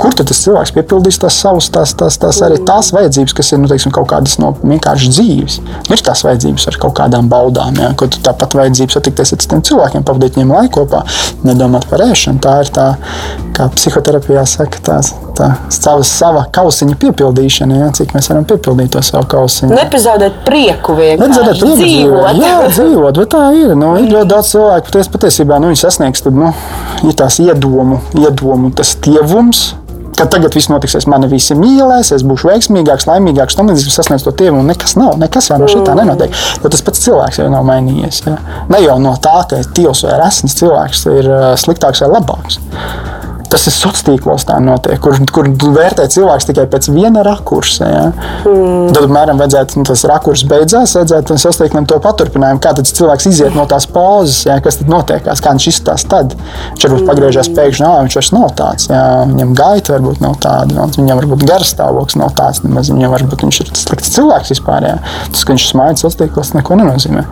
kur tas cilvēks piepildīs tās savas, tās, tās, tās arī tās vajadzības, kas ir nu, teiksim, kaut kādas no vienkāršas dzīves. Ir tās vajadzības ar kaut kādām baudām, ja, tu tāpat vajadzības satikties ar citiem cilvēkiem, pavadīt viņiem laiku kopā, nedomāt par ēšanu. Tā ir tā, kā psihoterapijā saka, tās, tā sava, sava kausiņa piepildīšana, ja, cik mēs varam piepildīt to savu kausiņu. Nepazaudēt prieku vienkārši. Nepazaudēt prieku dzīvot. Jā, dzīvot, bet tā ir. Nu, ir ļoti daudz cilvēku, paties, patiesībā nu, viņi sasniegs, tad nu, ir tās iedomu, iedomu tas tievums ka tagad viss notiks, mani visi mīlēs, es būšu veiksmīgāks, laimīgāks, tam līdzīgi sasniegšu to tievu, un nekas nav, nekas jau no šī tā nenotiek. Jo tas pats cilvēks jau nav mainījies. Ja? Ne jau no tā, ka tīvs vai resns cilvēks ir uh, sliktāks vai labāks tas ir sociālos tīklos tā notiek, kur, kur vērtē cilvēks tikai pēc viena rakursa. Ja? Mm. Tad, apmēram, vajadzētu, nu, tas rakurs beidzās, vajadzētu sasniegt to paturpinājumu, kā tas cilvēks iziet no tās pozas, ja? kas tad notiekās, kā viņš izstāsta tad. Viņš varbūt mm. pagriežās pēkšņi, ah, viņš vairs nav tāds. Ja? Viņam gaita varbūt nav tāda, viņam varbūt garstāvoklis nav tāds, nemaz viņam varbūt viņš ir slikts cilvēks vispār. Ja? Tas, ka viņš smaids sociālos tīklos, neko nenozīmē.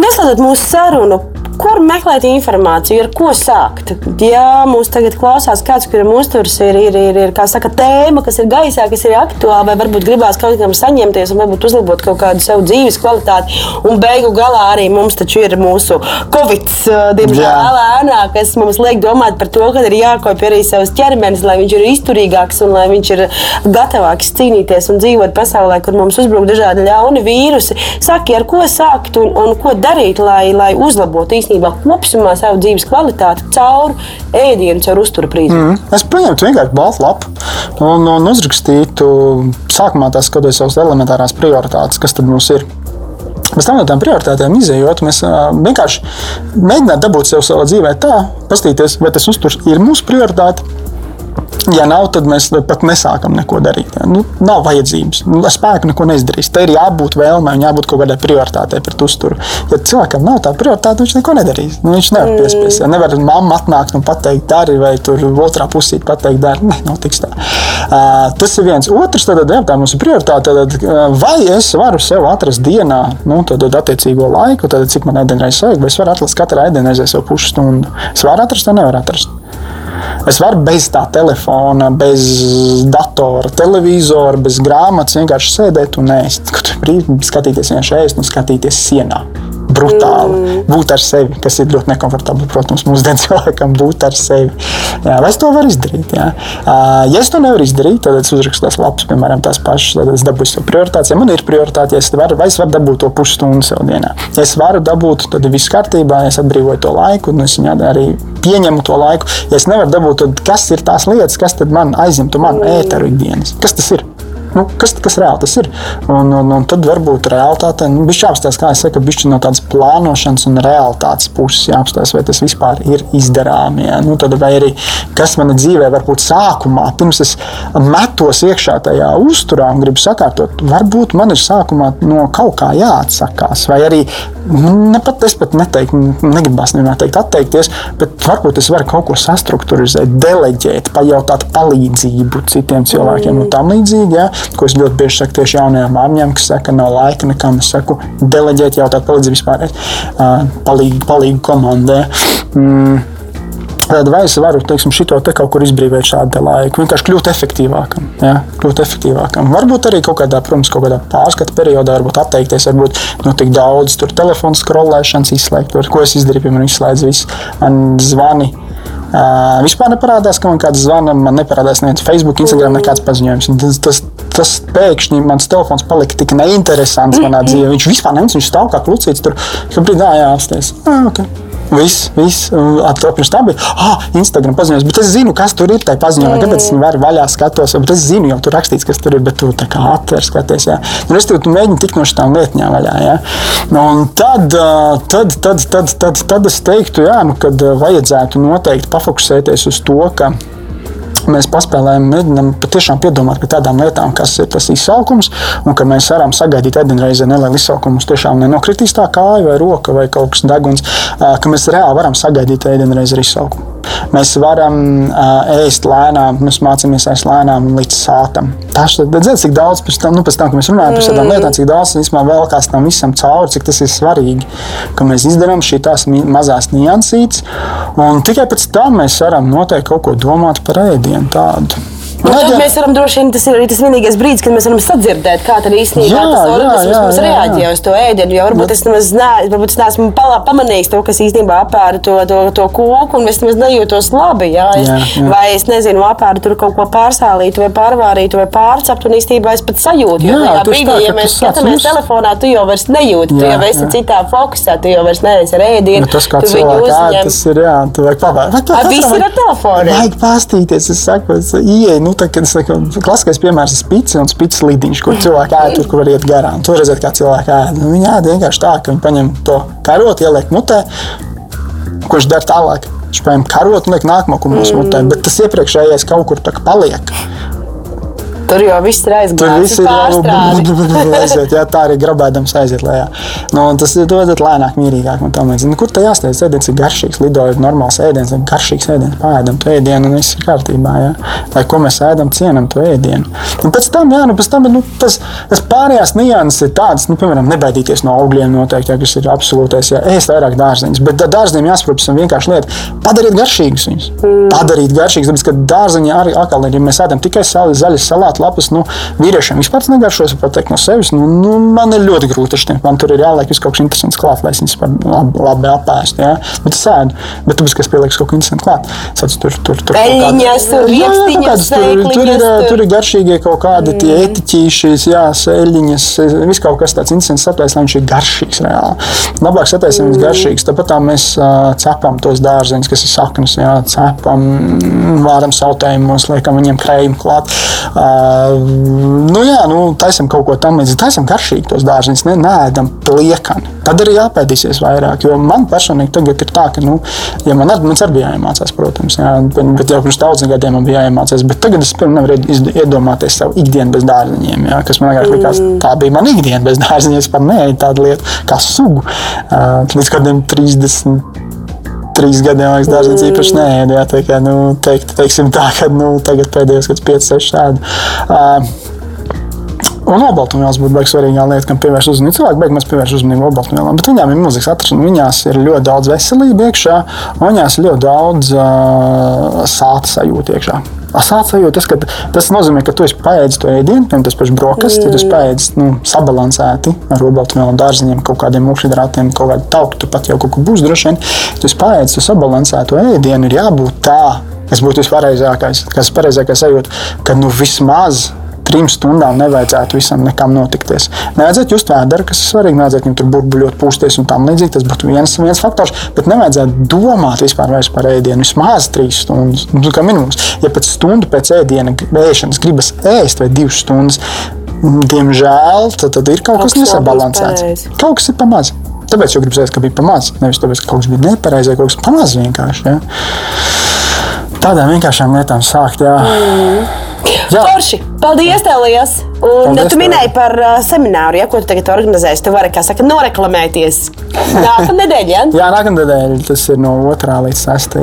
Neslēdzot mūsu sarunu, kur meklēt informāciju, ar ko sākt? Ja mūs tagad klausās, kāds, kuram uzturs ir, ir, ir, ir saka, tēma, kas ir gaisā, kas ir aktuāla, vai varbūt gribās kaut kam saņemties un varbūt uzlabot kaut kādu savu dzīves kvalitāti. Un beigu galā arī mums taču ir mūsu Covid, diemžēl, ēnā, kas mums liek domāt par to, ka ir jākopja arī savs ķermenis, lai viņš ir izturīgāks un lai viņš ir gatavāks cīnīties un dzīvot pasaulē, kur mums uzbruk dažādi ļauni vīrusi. Saki, ar ko sākt un, un ko darīt, lai, lai uzlabotu īstenībā kopumā savu dzīves kvalitāti caur ēdienu, caur uzturu prizmu. Mm. Es paņemtu vienkārši baltu lapu un, un uzrakstītu sākumā tās kādas savas elementārās prioritātes, kas tad mums ir. Pēc tam no tām prioritātēm izējot, mēs vienkārši mēģinām dabūt sev savā dzīvē tā, paskatīties, vai tas uzturs ir mūsu prioritāte Ja nav, tad mēs pat nesākam neko darīt. Nu, nav vajadzības. Nu, spēku neko neizdarīs. Te ir jābūt vēlmei un jābūt kaut kādai prioritātei pret uzturu. Ja cilvēkam nav tā prioritāte, viņš neko nedarīs. Nu, viņš nevar piespiest. Ja? Nevar mamma atnākt un pateikt, dari, vai tur otrā pusē pateikt, dari. Ne, notiks tā. Uh, tas ir viens. Otrs, tad, jā, tā mums ir prioritāte. Tad, vai es varu sev atrast dienā, nu, tad, attiecīgo laiku, tad, cik man ēdienreizes vajag, vai es varu atrast katru ēdienreizē sev pusstundu. Es varu atrast, vai nevaru atrast. Es varu bez tā telefona, bez datora, televizora, bez grāmatas vienkārši sēdēt un ēst. Kad brīvi skatīties vienkārši ēst un skatīties sienā brutāli. Mm. Būt ar sevi, kas ir ļoti nekomfortabli, protams, mūsdienu cilvēkam būt ar sevi. Jā, vai es to varu izdarīt? Jā. Ja es to nevaru izdarīt, tad es uzrakstu tās lapas, piemēram, tās pašas, tad es dabūšu to prioritāti. Ja man ir prioritāte, ja es varu, vai es varu dabūt to pusstundu sev dienā. Ja es varu dabūt, tad viss kārtībā, ja es atbrīvoju to laiku, un es viņā arī pieņemu to laiku. Ja es nevaru dabūt, tad kas ir tās lietas, kas man aizņemtu manu ēteru ikdienas? Kas tas ir? Nu, kas, kas reāli tas ir. Un, un, un tad varbūt realitāte, nu, bija jāapstāsta, kā es saku, bišķi no tādas plānošanas un realitātes puses jāapstāsta, vai tas vispār ir izdarāms. Ja? Nu, tad, vai arī kas manā dzīvē varbūt sākumā, pirms es metos iekšā tajā uzturā un gribu sakārtot, varbūt man ir sākumā no kaut kā jāatsakās, vai arī ne pat, es pat neteiktu, negribas nevienmēr teikt atteikties, bet varbūt es varu kaut ko sastruktūrizēt, deleģēt, pajautāt palīdzību citiem cilvēkiem mm. un tam līdzīgi. Ja? Ko es ļoti bieži saku tieši jaunajām māmiņām, kas saka, nav laika nekam. Es saku, deleģēt, jautāt palīdzību vispār, palīgu, palīgu komandai. Mm. Tad vai es varu teiksim, šito te kaut kur izbrīvot šādu laiku, vienkārši kļūt efektīvākam. Ja? Kļūt efektīvākam. Varbūt arī kaut kādā, protams, kaut kādā pārskata periodā, varbūt atteikties, varbūt no nu, tik daudz telefonu skrolēšanas izslēgt, ko es izdarīju, piemēram, izslēdzu visu man zvani. Uh, vispār neparādās, ka man kāds zvana, man neparādās neviens Facebook, Instagram, nekāds paziņojums. Tas, tas, tas pēkšņi mans telefons palika tik neinteresants manā dzīvē. Viņš vispār neviens, viņš stāv kā klucīts tur, ka brīdī jāapstājas. Ah, okay. Viss, viss. Pirms tam bija ah, Instagram paziņojums, bet es zinu, kas tur ir tajā paziņojumā. Kāpēc es varu vaļā skatos, bet es zinu, jau tur rakstīts, kas tur ir, bet tu tā kā atver skaties. Jā. Nu, es tu, tu mēģini tikt no šīm lietām vaļā. Jā. Nu, tad, tad, tad, tad, tad, tad es teiktu, jā, nu, kad vajadzētu noteikti pafokusēties uz to, ka mēs paspēlējam, mēģinām patiešām piedomāt par tādām lietām, kas ir tas izsaukums, un ka mēs varam sagaidīt ēdienreizē nelielu izsaukumu. Mums tiešām nenokritīs tā kāja vai roka vai kaut kas deguns, ka mēs reāli varam sagaidīt ēdienreizē izsaukumu. Mēs varam uh, ēst lēnām, mēs mācāmies ēst lēnām līdz sātam. Tas ir redzams, cik daudz pēc tam, nu, pēc tam, kad mēs runājam par šādām lietām, cik daudz īstenībā vēl kāds tam visam cauri, cik tas ir svarīgi, ka mēs izdarām šīs mazās niansītes, un tikai pēc tam mēs varam noteikti kaut ko domāt par ēdienu tādu. Nu, tad mēs varam droši vien, tas ir tas vienīgais brīdis, kad mēs varam sadzirdēt, kā tad īstenībā jā, tas organisms mums reaģē uz to ēdienu. Jo varbūt es nemaz ne, varbūt es neesmu pamanījis to, kas īstenībā apēra to, to, to koku, un es nemaz nejūtos labi. Jā, es, jā, jā. Vai es nezinu, apēru tur kaut ko pārsālītu, vai pārvārītu, vai pārceptu, un īstenībā es pat sajūtu. Jā, jo tajā brīdī, tā, ja mēs skatāmies telefonā, tu jau vairs nejūti, tu jau esi citā fokusā, tu jau vairs neesi ar ēdienu. Nu, tas, kā cilvēks ēd, tas ir, jā, tu vajag pavērst. Viss ir ar telefonu. Vajag pastīties, es saku, ieeju, nu, tā, kad es saku, klasiskais piemērs ir spīdis un spīdis lidiņš, kur cilvēki ēd tur, kur var iet garām. Tur redzēt, kā cilvēki ēd. Nu, viņi ēd vienkārši tā, ka viņi paņem to karotu, ieliek mutē, kurš der tālāk. Viņš paņem karotu un liek nākamo, ko mūsu mutē, bet tas iepriekšējais kaut kur paliek. Tur jau viss ir aizgājis. Tur viss ir jā, tā arī grabēdams aiziet lejā. Nu, tas ir dodat lēnāk, mierīgāk. Nu, kur tā jāsteidz? Ēdiens ir garšīgs, lidojot normāls ēdiens, ir garšīgs ēdiens, pēdam to ēdienu un viss ir kārtībā. Jā. Vai ko mēs ēdam, cienam to ēdienu. Un pēc tam, jā, nu, pēc tam nu, tas, tas pārējās nianses ir tādas, nu, piemēram, nebaidīties no augļiem noteikti, jā, kas ir absolūtais, jā, ēst vairāk dārzeņus. Bet dārzeņiem jāsaprot, tas vienkārši lieta. Padarīt garšīgus viņus. Mm. Padarīt garšīgus, tāpēc, ka dārzeņi arī atkal ir, ja mēs ēdam tikai zaļas salātu lapas, nu, vīriešiem vispār negaršo. Es varu teikt no sevis, nu, nu, man ir ļoti grūti. Šķiet, man tur ir jāliek kaut kas interesants klāt, lai es viņus labi, labi apēstu. Ja? Bet es ēdu, bet tu biji pieliks kaut ko interesantu klāt. Es tur tur tur Eļņas, tur, jā, jā, kādas, tur, tur, ir, tur ir garšīgie kaut kādi tie mm. etiķīšas, jā, sēļiņas, viss kaut kas tāds interesants saplēs, lai viņš ir garšīgs reāli. Labāk sataisim viņus mm. garšīgs, tāpat tā mēs cepam tos dārzeņus, kas ir saknes, jā, cepam, vāram sautējumos, liekam viņiem krējumu klāt. Uh, nu, jā, nu, taisam kaut ko tam līdzīgu. Taisam garšīgi tos dārziņus, ne nēdam pliekani. Tad arī jāpēdīsies vairāk. Jo man personīgi tagad ir tā, ka, nu, ja man arī, arī bija jāiemācās, protams, jā, bet, bet jau pirms daudziem gadiem man bija jāiemācās. Bet tagad es nevaru iedomāties savu ikdienu bez dārziņiem, jā, kas man agrāk likās, mm. tā bija mana ikdiena bez dārziņiem. Es pat neēju tādu lietu kā sugu līdz kādiem 30 trīs gadiem liekas, dārziņš īpaši neēda. Jā, tā kā, nu, teikt, teiksim tā, ka nu, tagad pēdējos gados 5, 6 šādi. Uh, Un olbaltumvielas būtu baigta svarīgā lieta, kam pievērš uzmanību. Cilvēki beigās pievērš uzmanību olbaltumvielām, bet viņām ir milzīgs atrašanās. Viņās ir ļoti daudz veselības iekšā, un viņās ir ļoti daudz uh, sāta sajūta iekšā. Sajūta, tas, tas nozīmē, ka tu esi paēdis to ēdienu, piemēram, tas pats brokastis, mm. tu esi paēdis nu, sabalansēti ar olbaltumvielām, dārziņiem, kaut kādiem mūžhidrātiem, kaut kādu tauku, tu pat jau kaut ko būs droši vien. Tu esi paēdis to sabalansētu ēdienu, ir jābūt tā. Tas būtu vispareizākais, kas ir pareizākais sajūta, ka nu vismaz trim stundām nevajadzētu visam nekam notikties. Nevajadzētu just vēderi, kas ir svarīgi, nevajadzētu viņam tur burbuļot, pūsties un tam līdzīgi. Tas būtu viens, viens faktors, bet nevajadzētu domāt vispār par ēdienu vismaz trīs stundas. Nu, kā minimums, ja pēc stundu pēc ēdiena ēšanas gribas ēst vai divas stundas, diemžēl tad, tad ir kaut, kas nesabalansēts. Kaut kas ir pamazs. Tāpēc jau gribu teikt, ka bija pamazs. Nevis tāpēc, ka kaut kas bija nepareizi, kaut kas pamazs vienkārši. Ja? Tādām vienkāršām lietām sākt. Jā. Mm. Jā. Forši! Paldies, tev, Liels! Un Paldies tu tev. minēji par uh, semināru, ja, ko tu tagad organizēsi. Tu vari, kā saka, noreklamēties. Nākamā nedēļa, ja? Jā, nākamā nedēļa tas ir no 2. līdz 6.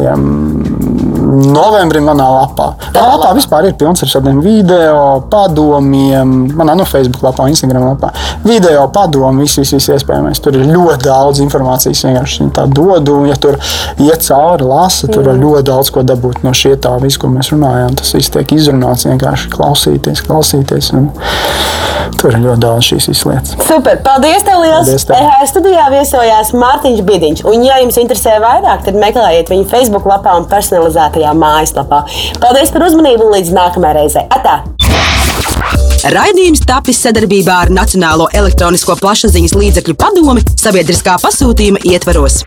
Novembrim manā lapā. Tā lapā vispār ir pilns ar šādiem video padomiem. Manā no Facebook lapā, Instagram lapā. Video padomu, viss, viss, viss iespējamais. Tur ir ļoti daudz informācijas. Vienkārši tā dodu. Un, ja tur iet cauri, lasa, tur var ļoti daudz ko dabūt no šī tā, visu, ko mēs runājām. Tas viss tiek izrunāts, vienkārši klausīties, klausīties. Un tur ir ļoti daudz šīs lietas. Super! Paldies, tev, Liels! Paldies tev. EHR studijā viesojās Mārtiņš Bidiņš. Un, ja jums interesē vairāk, tad meklējiet viņu Facebook lapā un personalizētajā mājaslapā. Paldies par uzmanību un līdz nākamajai reizei! Atā! Raidījums tapis sadarbībā ar Nacionālo elektronisko plašsaziņas līdzekļu padomi sabiedriskā pasūtījuma ietvaros.